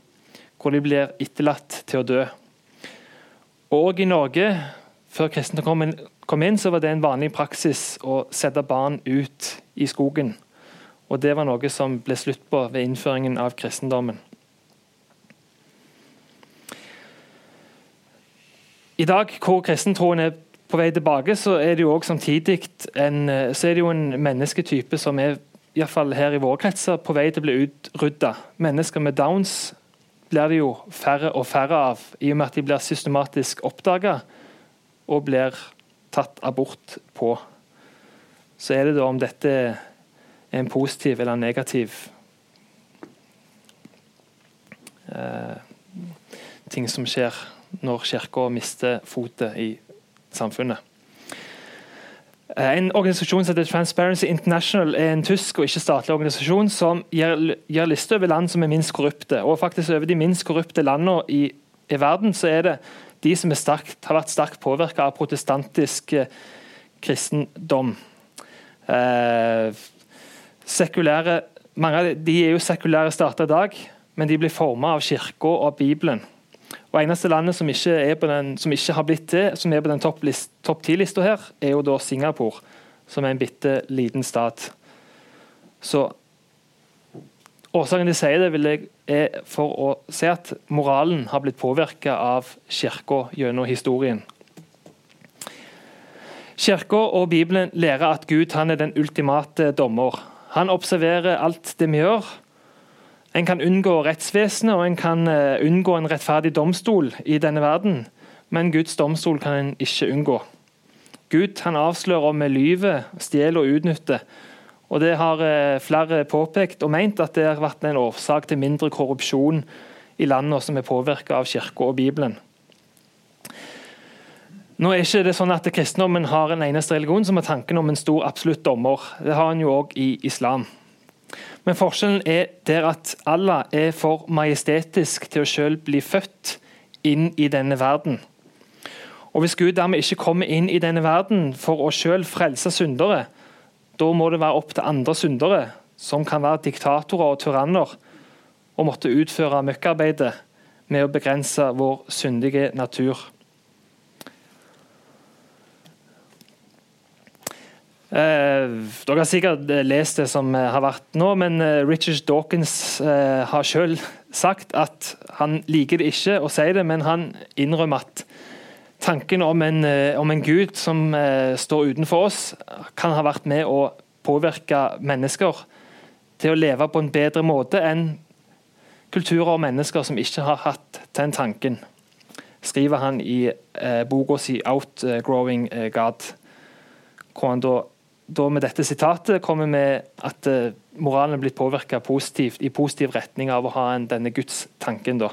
hvor de blir etterlatt til å dø. Og i Norge, før kristne kom inn, så var det en vanlig praksis å sette barn ut i skogen. Og Det var noe som ble slutt på ved innføringen av kristendommen. I dag, hvor kristentroen er på vei tilbake, så er det jo også samtidig en, så er det jo en mennesketype som er i fall her i våre kretser, på vei til å bli utrydda. Mennesker med Downs blir det jo færre og færre av, i og med at de blir systematisk oppdaga og blir tatt abort på. Så er det da om dette er en positiv eller en negativ eh, ting som skjer når Kirka mister fotet i samfunnet. Eh, en organisasjon som heter Transparency International er en tysk og ikke-statlig organisasjon som gir, gir liste over land som er minst korrupte. Og faktisk Over de minst korrupte landene i, i verden så er det de som starkt, har vært sterkt påvirka av protestantisk eh, kristendom. Eh, sekulære, mange av de, er jo sekulære stater i dag, men de blir forma av kirka og Bibelen. Og Eneste landet som ikke, den, som ikke har blitt det, som er på den topp, 10-lista her, er jo da Singapore, som er en bitte liten stat. Så Årsaken de sier det, jeg, er for å se at moralen har blitt påvirka av kirka gjennom historien. Kirka og Bibelen lærer at Gud han er den ultimate dommer. Han observerer alt det vi gjør, en kan unngå rettsvesenet og en kan eh, unngå en rettferdig domstol i denne verden, men Guds domstol kan en ikke unngå. Gud han avslører om vi lyver, stjeler og utnytter. Og Det har eh, flere påpekt og ment at det har vært en årsak til mindre korrupsjon i landene som er påvirka av kirka og Bibelen. Nå er ikke det sånn at Kristendommen har en eneste religion som har tanken om en stor absolutt dommer. Det har en jo òg i islam. Men forskjellen er der at Allah er for majestetisk til å selv bli født inn i denne verden. Og Hvis Gud dermed ikke kommer inn i denne verden for å selv frelse syndere, da må det være opp til andre syndere, som kan være diktatorer og tyranner, å måtte utføre møkkarbeidet med å begrense vår syndige natur. Dere har sikkert eh, lest det som eh, har vært nå, men eh, Richard Dawkins eh, har selv sagt at han liker det ikke å si det, men han innrømmer at tanken om en, eh, om en gud som står utenfor oss, kan ha vært med å påvirke mennesker til å leve på en bedre måte enn kulturer og mennesker som ikke har hatt den tanken, skriver han i boka si 'Outgrowing God'. hvor han da, da med dette sitatet kommer med at uh, moralen er blitt påvirka i positiv retning av å ha en, denne gudstanken. da.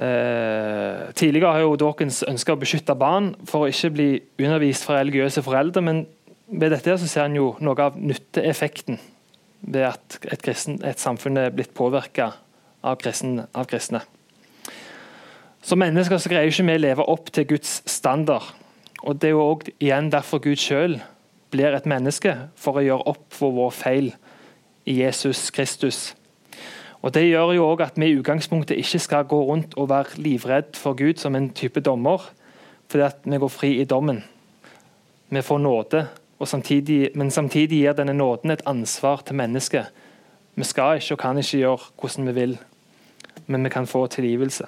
Eh, tidligere har jo Dawkins ønska å beskytte barn for å ikke bli undervist fra religiøse foreldre, men ved dette så ser han jo noe av nytteeffekten ved at et, kristen, et samfunn er blitt påvirka av, av, kristne. Som mennesker så greier ikke vi å leve opp til Guds standard. Og Det er jo også igjen derfor Gud sjøl blir et menneske, for å gjøre opp for vår feil i Jesus Kristus. Og Det gjør jo også at vi i utgangspunktet ikke skal gå rundt og være livredd for Gud som en type dommer, fordi at vi går fri i dommen. Vi får nåde, samtidig, men samtidig gir denne nåden et ansvar til mennesket. Vi skal ikke og kan ikke gjøre hvordan vi vil, men vi kan få tilgivelse.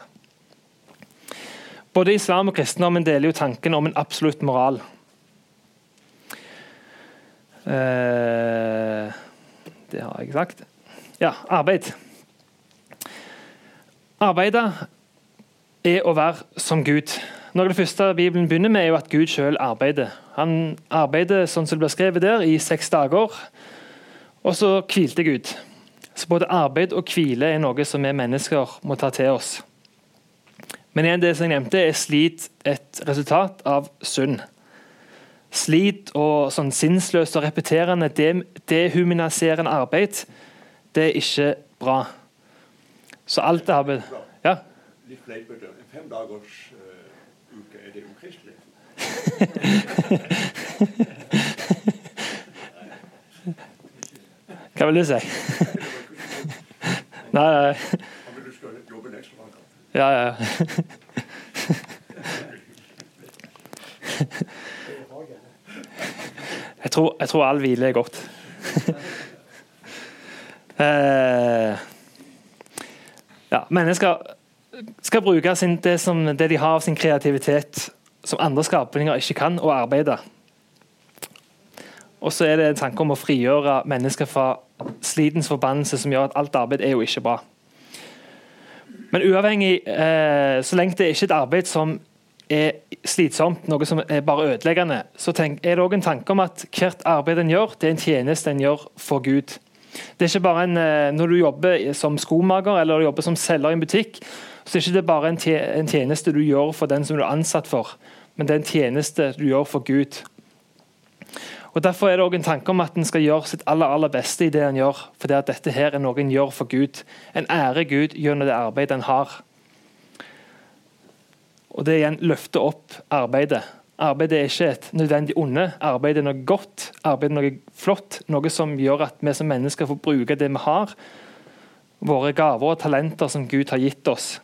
Både islam og kristendommen deler jo tanken om en absolutt moral. Eh, det har jeg sagt. Ja, arbeid. Arbeide er å være som Gud. Noe av det første Bibelen begynner med, er jo at Gud selv arbeider. Han arbeider sånn som det blir skrevet der, i seks dager, og så hvilte Gud. Så både arbeid og hvile er noe som vi mennesker må ta til oss. Men igjen, det som jeg nevnte, er slit et resultat av synd. Slit og sånn sinnsløst og repeterende, dehumaniserende arbeid, det er ikke bra. Så alt det har Ja? Litt fleipete. En fem dagers uh, uke, er det ukristelig? Hva vil du si? nei, nei. Han vil du skal jobbe en ekstra dag. Ja, ja. Jeg tror, jeg tror all hvile er godt. eh, ja, mennesker skal bruke sin, det, som, det, de har av sin kreativitet, som andre skapninger ikke kan, og arbeide. Og så er det en tanke om å frigjøre mennesker fra slitens forbannelse, som gjør at alt arbeid er jo ikke bra. Men uavhengig, eh, så lenge det ikke er et arbeid som er slitsomt, noe som er bare ødeleggende, så er det òg en tanke om at hvert arbeid en gjør, det er en tjeneste en gjør for Gud. Det er ikke bare en, eh, Når du jobber som skomaker eller du jobber som selger i en butikk, så er det ikke bare en tjeneste du gjør for den som du er ansatt for, men det er en tjeneste du gjør for Gud. Og Derfor er det også en tanke om at en skal gjøre sitt aller aller beste i det en gjør. For det at dette her er noe en gjør for Gud. En ærer Gud gjennom det arbeidet en har. Og Det igjen løfter opp arbeidet. Arbeidet er ikke et nødvendig onde, arbeidet er noe godt, arbeidet er noe flott. Noe som gjør at vi som mennesker får bruke det vi har, våre gaver og talenter som Gud har gitt oss.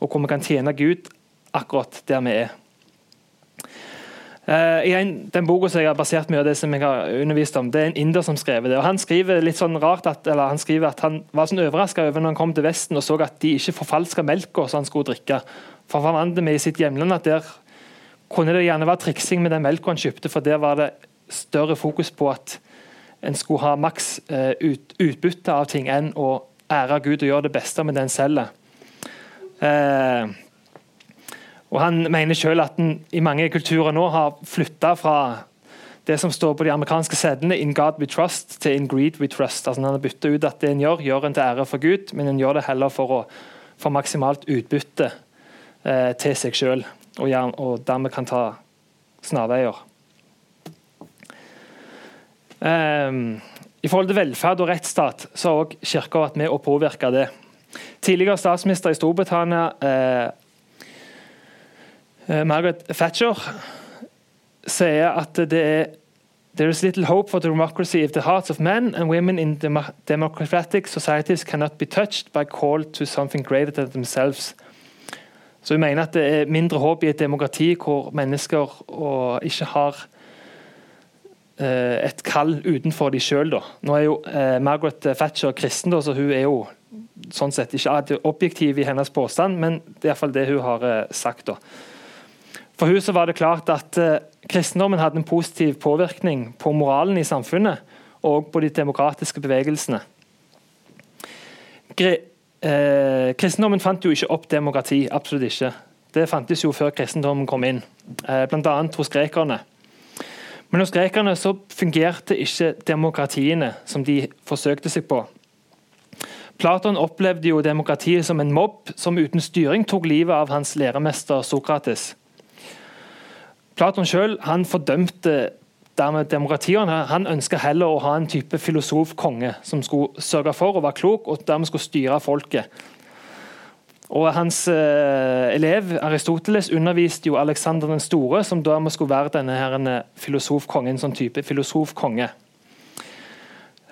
Og hvor vi kan tjene Gud akkurat der vi er. Uh, i en, den boka som jeg har basert mye av det som jeg har undervist om, det er en inder som skrev det. og Han skriver litt sånn rart at, eller han skriver at han var sånn overraska over når han kom til Vesten og så at de ikke forfalska melka som han skulle drikke. For Han vant vant med i sitt hjemland at der kunne det gjerne være triksing med den melka han kjøpte, for der var det større fokus på at en skulle ha maks uh, ut, utbytte av ting enn å ære Gud og gjøre det beste med det en selger. Uh, og Han mener selv at en i mange kulturer nå har flytta fra det som står på de amerikanske sedlene 'In God we trust' til 'In greed we trust'. Altså Han har bytta ut at det en gjør, gjør en til ære for Gud, men en gjør det heller for å få maksimalt utbytte eh, til seg selv, og, og, dermed kan ta snarveier. Um, I forhold til velferd og rettsstat så har også Kirka vært med å påvirke det. Tidligere statsminister i Storbritannia eh, Margaret Thatcher sier at det er There is little hope for democracy if the hearts of men and women in democratic societies cannot be touched by call to something greater than themselves. Så hun mener at det er mindre håp i et demokrati hvor mennesker ikke har eh, et kall utenfor de sjøl. Nå er jo eh, Margaret Thatcher kristen, så hun er jo sånn sett ikke objektiv i hennes påstand, men det er iallfall det hun har sagt. da. For så var det klart at eh, kristendommen hadde en positiv påvirkning på moralen i samfunnet og på de demokratiske bevegelsene. Eh, kristendommen fant jo ikke opp demokrati, absolutt ikke. Det fantes jo før kristendommen kom inn, eh, bl.a. hos grekerne. Men hos grekerne så fungerte ikke demokratiene som de forsøkte seg på. Platon opplevde jo demokratiet som en mobb som uten styring tok livet av hans læremester Sokrates. Platon selv, fordømte dermed demokratiene. Han ønska heller å ha en type filosof-konge som skulle sørge for å være klok og dermed skulle styre folket. Og Hans eh, elev Aristoteles underviste jo Alexander den store, som dermed skulle være denne her filosofkongen, sånn type filosofkonge.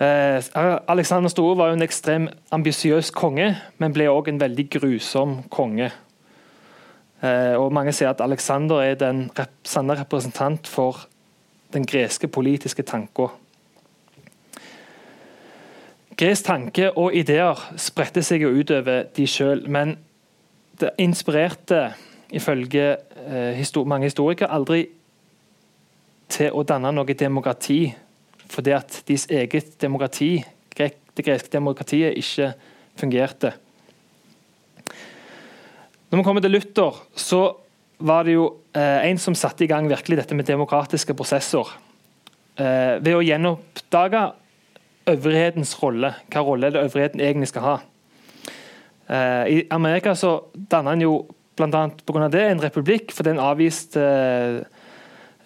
Eh, Alexander store var jo en ekstremt ambisiøs konge, men ble òg en veldig grusom konge. Eh, og Mange sier at Alexander er den sanne representant for den greske politiske tanka. Gresk tanke og ideer spredte seg jo utover de sjøl, men det inspirerte, ifølge eh, mange historikere, aldri til å danne noe demokrati, fordi at deres eget demokrati, det greske demokratiet, ikke fungerte. Når vi kommer til Luther, så var det jo eh, en som satte i gang virkelig dette med demokratiske prosesser. Eh, ved å gjenoppdage øvrighetens rolle. Hva rolle er det øvrigheten egentlig skal ha. Eh, I Amerika så danner han jo bl.a. pga. det en republikk, fordi den avviste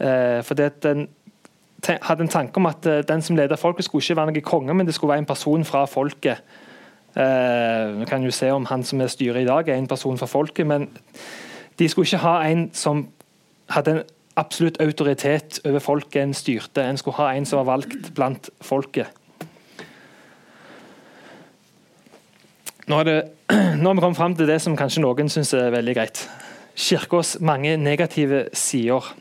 fordi den hadde en tanke om at den som ledet folket, skulle ikke være noen konge, men det skulle være en person fra folket. Vi kan jo se om han som er styret i dag, er en person for folket, men de skulle ikke ha en som hadde en absolutt autoritet over folket en styrte. En skulle ha en som var valgt blant folket. Nå har vi kommet fram til det som kanskje noen syns er veldig greit. Kirkas mange negative sider.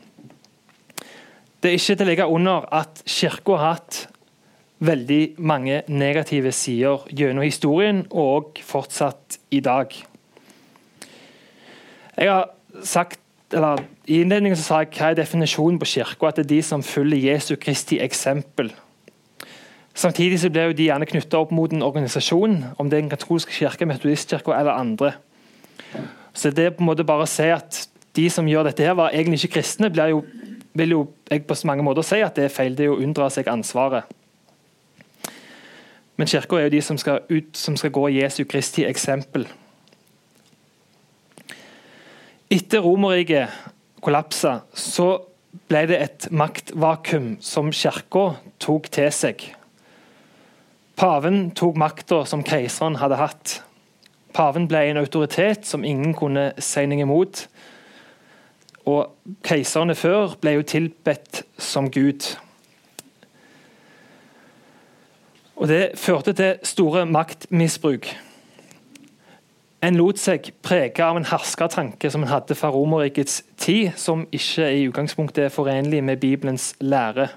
Det er ikke til å legge under at Kirka har hatt veldig mange negative sider gjennom historien, og fortsatt i dag. Jeg har sagt, eller I innledningen så sa jeg hva er definisjonen på kirka, at det er de som følger Jesu Kristi eksempel. Samtidig så blir de gjerne knytta opp mot en organisasjon, om det er en katolsk kirke, metodistkirke eller andre. Så det er på en måte bare å si at de som gjør dette, her var egentlig ikke kristne, jo, vil jo jeg på mange måter si at det er feil. Det er å unndra seg ansvaret. Men kirka er jo de som skal, ut, som skal gå Jesu Kristi eksempel. Etter Romerriket kollapsa, så ble det et maktvakuum som kirka tok til seg. Paven tok makta som keiseren hadde hatt. Paven ble en autoritet som ingen kunne si noe imot. Og keiserne før ble jo tilbedt som Gud. Og Det førte til store maktmisbruk. En lot seg prege av en herskertanke som en hadde fra Romerrikets tid, som ikke i utgangspunktet er forenlig med Bibelens lære.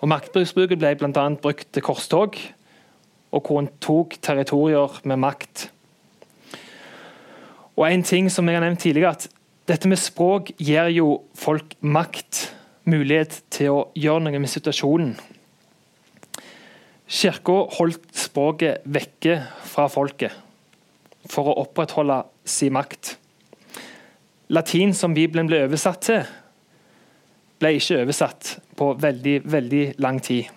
Og Maktbruksbruket ble bl.a. brukt til korstog, og hvor en tok territorier med makt. Og en ting som jeg har nevnt tidligere, at Dette med språk gir jo folk makt, mulighet til å gjøre noe med situasjonen. Kirka holdt språket vekke fra folket for å opprettholde sin makt. Latin, som Bibelen ble oversatt til, ble ikke oversatt på veldig, veldig lang tid.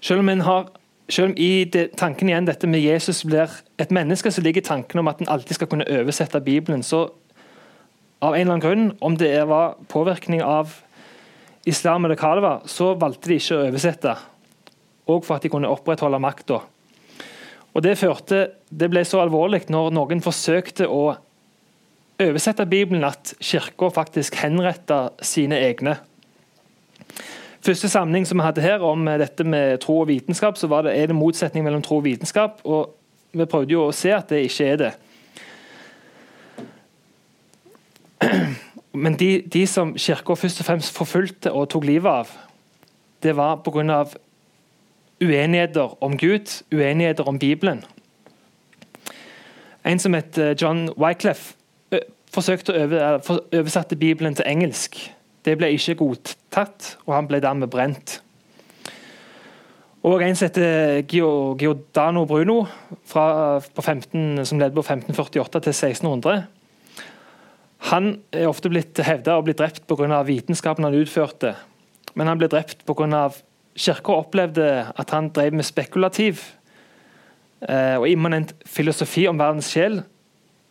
Selv om, har, selv om i det, tanken igjen dette med Jesus blir et menneske, så ligger tanken om at en alltid skal kunne oversette Bibelen. Så av en eller annen grunn, om det var påvirkning av islam eller hva det var, så valgte de ikke å oversette. Og for at de kunne opprettholde makta. Det, det ble så alvorlig når noen forsøkte å oversette Bibelen at kirka faktisk henretta sine egne. Første samling som vi hadde her om dette med tro og vitenskap, så var det, er det motsetning mellom tro og vitenskap. og Vi prøvde jo å se at det ikke er det. Men de, de som kirka først og fremst forfulgte og tok livet av, det var pga. Uenigheter om Gud, uenigheter om Bibelen. En som het John Wyclef, forsøkte å oversette Bibelen til engelsk. Det ble ikke godtatt, og han ble dermed brent. Og En som heter Giordano Bruno, fra, 15, som levde på 1548 til 1600. Han er ofte blitt hevda å bli drept pga. vitenskapen han utførte, men han ble drept pga. Kirka opplevde at han drev med spekulativ eh, og immanent filosofi om verdens sjel,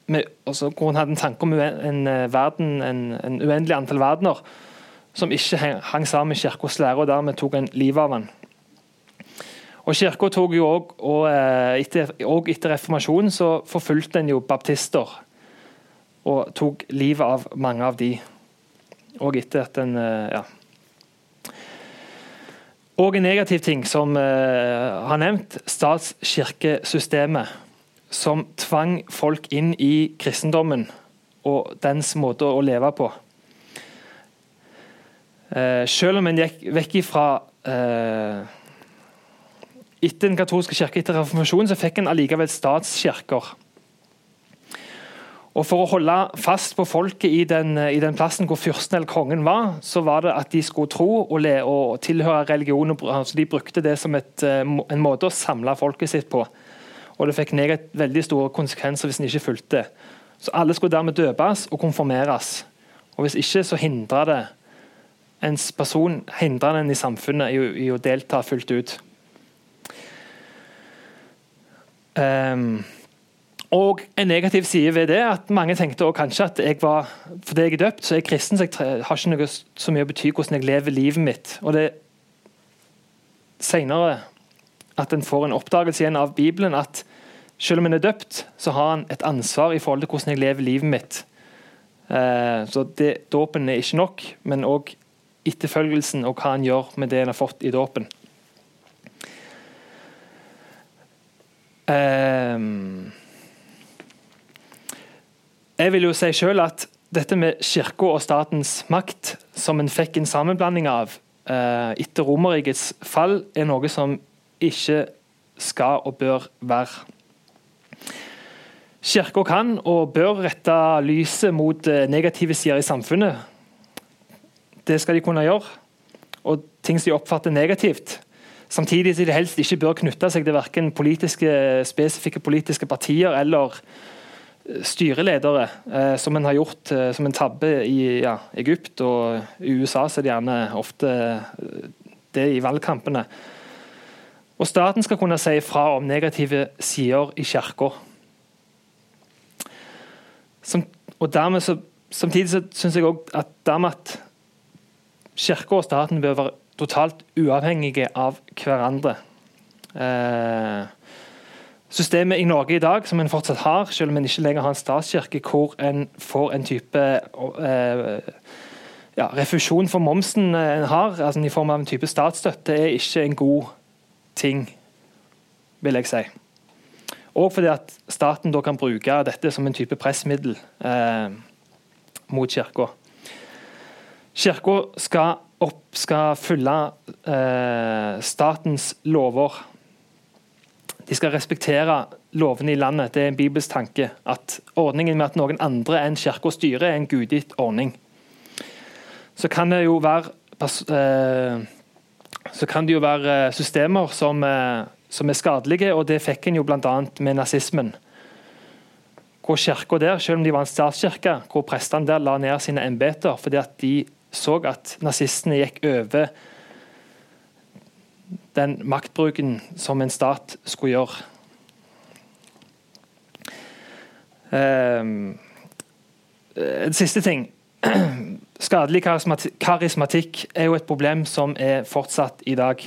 altså, hvor han hadde en tanke om en, eh, verden, en, en uendelig antall verdener som ikke hang sammen med kirkas lære, og dermed tok en livet av han. Og Kirka tok jo òg, og, eh, etter, og etter reformasjonen så forfulgte en jo baptister. Og tok livet av mange av de. Og etter at en ja. Og en negativ ting som uh, har nevnt, statskirkesystemet. Som tvang folk inn i kristendommen og dens måte å leve på. Uh, selv om en gikk vekk ifra uh, etter den katolske kirke etter reformasjonen så fikk en allikevel statskirker. Og For å holde fast på folket i den, i den plassen hvor fyrsten eller kongen var, så var det at de skulle tro og, le, og tilhøre religion. Altså de brukte det som et, eh, en måte å samle folket sitt på. Og Det fikk veldig store konsekvenser hvis en ikke fulgte. Så Alle skulle dermed døpes og konformeres. Og Hvis ikke, så hindra det ens person hindra den i samfunnet i, i å delta fullt ut. Um, og En negativ side ved det at mange tenkte kanskje at jeg var fordi jeg er døpt, så er jeg kristen, så jeg har ikke noe så mye å bety hvordan jeg lever livet mitt. Og det senere at en får en oppdagelse igjen av Bibelen at selv om en er døpt, så har en et ansvar i forhold til hvordan jeg lever livet mitt. Så så Dåpen er ikke nok, men òg etterfølgelsen og hva en gjør med det en har fått i dåpen. Um, jeg vil jo si selv at dette med kirka og statens makt, som en fikk en sammenblanding av eh, etter Romerrikets fall, er noe som ikke skal og bør være. Kirka kan og bør rette lyset mot negative sider i samfunnet. Det skal de kunne gjøre. Og ting som de oppfatter negativt, Samtidig som de helst ikke bør knytte seg til verken politiske, spesifikke politiske partier eller styreledere, eh, som en har gjort eh, som en tabbe i ja, Egypt og i USA. så er det gjerne ofte eh, det i valgkampene. Og Staten skal kunne si fra om negative sider i kirka. Samtidig så syns jeg òg at dermed at kirka og staten bør være totalt uavhengige av hverandre. Eh, systemet i Norge i dag, som en fortsatt har, selv om en ikke lenger har en statskirke, hvor en får en type eh, ja, refusjon for momsen en har, altså i form av en type statsstøtte, er ikke en god ting, vil jeg si. Og fordi at staten da kan bruke dette som en type pressmiddel eh, mot kirka. Kirka skal opp skal følge eh, statens lover. De skal respektere lovene i landet. Det er en bibelsk tanke. At ordningen med at noen andre enn kirka styrer, er en gudgitt ordning. Så kan det jo være eh, det jo være systemer som, eh, som er skadelige, og det fikk en jo bl.a. med nazismen. Hvor kirka der, selv om de var en statskirke, hvor prestene der la ned sine embeter fordi at de så at nazistene gikk over den maktbruken som en stat skulle gjøre. Um, en siste ting. Skadelig karismatikk er jo et problem som er fortsatt i dag.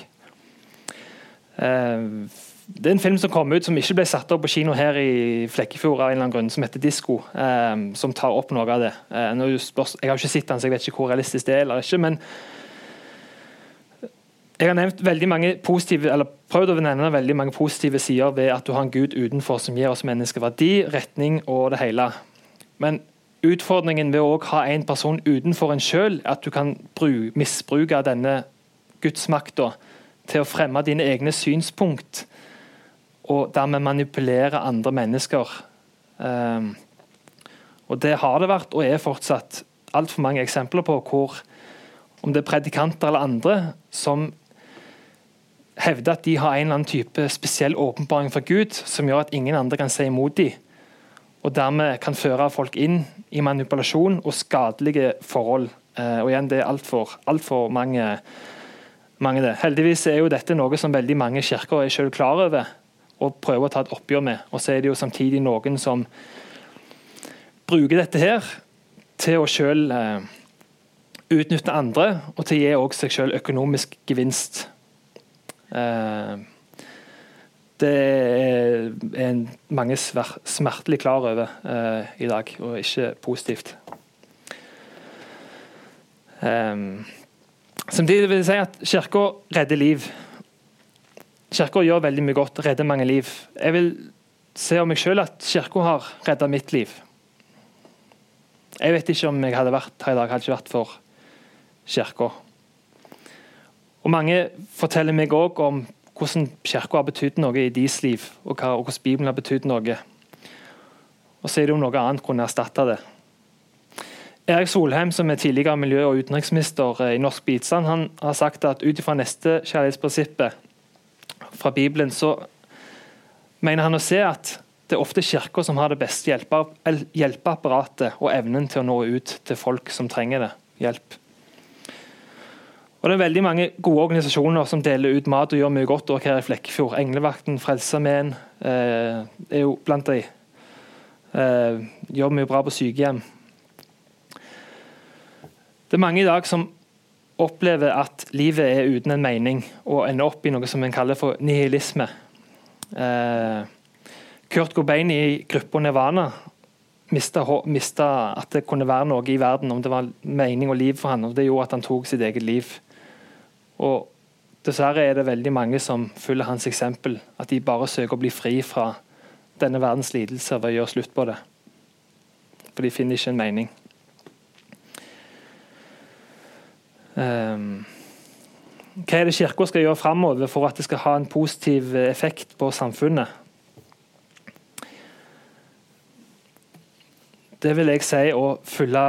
Uh, det er en film som kom ut som ikke ble satt opp på kino her i Flekkefjord, av en eller annen grunn, som heter 'Disko', um, som tar opp noe av det. Jeg har ikke sett den, så jeg vet ikke hvor realistisk det er eller ikke. men jeg har nevnt veldig mange positive, eller prøvd å nevne veldig mange positive sider ved at du har en Gud utenfor som gir oss mennesker verdi, retning og det hele. Men utfordringen ved å ha en person utenfor en sjøl, at du kan misbruke denne gudsmakta til å fremme dine egne synspunkt og dermed manipulere andre mennesker. Um, og Det har det vært, og er fortsatt, altfor mange eksempler på hvor om det er predikanter eller andre som hevder at de har en eller annen type spesiell åpenbaring fra Gud som gjør at ingen andre kan si imot dem. og dermed kan føre folk inn i manipulasjon og skadelige forhold. Eh, og igjen, Det er altfor alt for mange, mange det. Heldigvis er jo dette noe som veldig mange kirker er selv klar over og prøver å ta et oppgjør med. Og så er det jo samtidig noen som bruker dette her til å selv eh, utnytte andre, og til å gi seg selv økonomisk gevinst. Eh, det er mange smertelig klar over eh, i dag, og ikke positivt. Um, samtidig vil jeg si at Kirka redder liv. Kirka gjør veldig mye godt, redder mange liv. Jeg vil se om meg selv at Kirka har redda mitt liv. Jeg vet ikke om jeg hadde vært her i dag, hadde ikke vært for Kirka. Og Mange forteller meg òg om hvordan Kirka har betydd noe i deres liv, og, hvordan Bibelen har betydd noe. Og så er det om noe annet kunne erstatte det. Erik Solheim, som er tidligere miljø- og utenriksminister eh, i Norsk bistand, han har sagt at ut ifra nestekjærlighetsprinsippet fra Bibelen, så mener han å se at det er ofte kirka som har det beste hjelpeapparatet og evnen til å nå ut til folk som trenger det, hjelp. Og Det er veldig mange gode organisasjoner som deler ut mat og gjør mye godt her i Flekkefjord. Englevakten, Frelsesarmeen eh, er jo blant de. Eh, gjør mye bra på sykehjem. Det er mange i dag som opplever at livet er uten en mening, og ender opp i noe som en kaller for nihilisme. Eh, Kurt Cobain i gruppa Nirvana mista, at det kunne være noe i verden, om det var mening og liv for han, og Det gjorde at han tok sitt eget liv. Og Dessverre er det veldig mange som følger hans eksempel, at de bare søker å bli fri fra denne verdens lidelser ved å gjøre slutt på det. For de finner ikke en mening. Um, hva er det Kirka skal gjøre framover for at det skal ha en positiv effekt på samfunnet? Det vil jeg si å følge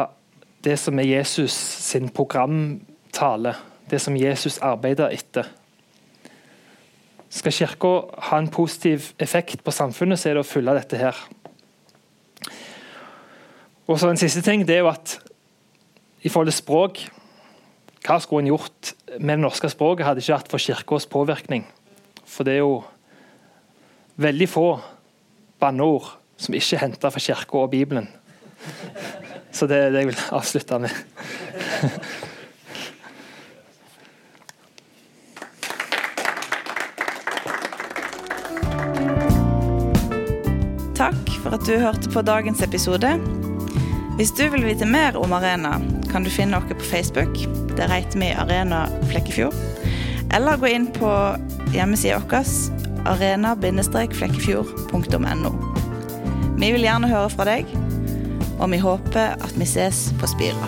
det som er Jesus sin programtale, det som Jesus arbeider etter. Skal Kirka ha en positiv effekt på samfunnet, så er det å følge dette her. Og så En siste ting det er jo at i forhold til språk hva skulle en gjort med det norske språket hadde ikke vært for Kirkas påvirkning? For det er jo veldig få banneord som ikke er henta fra Kirka og Bibelen. Så det er det jeg vil avslutte med. For at du hørte på dagens episode. Hvis du vil vite mer om Arena, kan du finne oss på Facebook. Der heter vi Arena Flekkefjord. Eller gå inn på hjemmesida vår arena-flekkefjord.no. Vi vil gjerne høre fra deg, og vi håper at vi ses på Spira.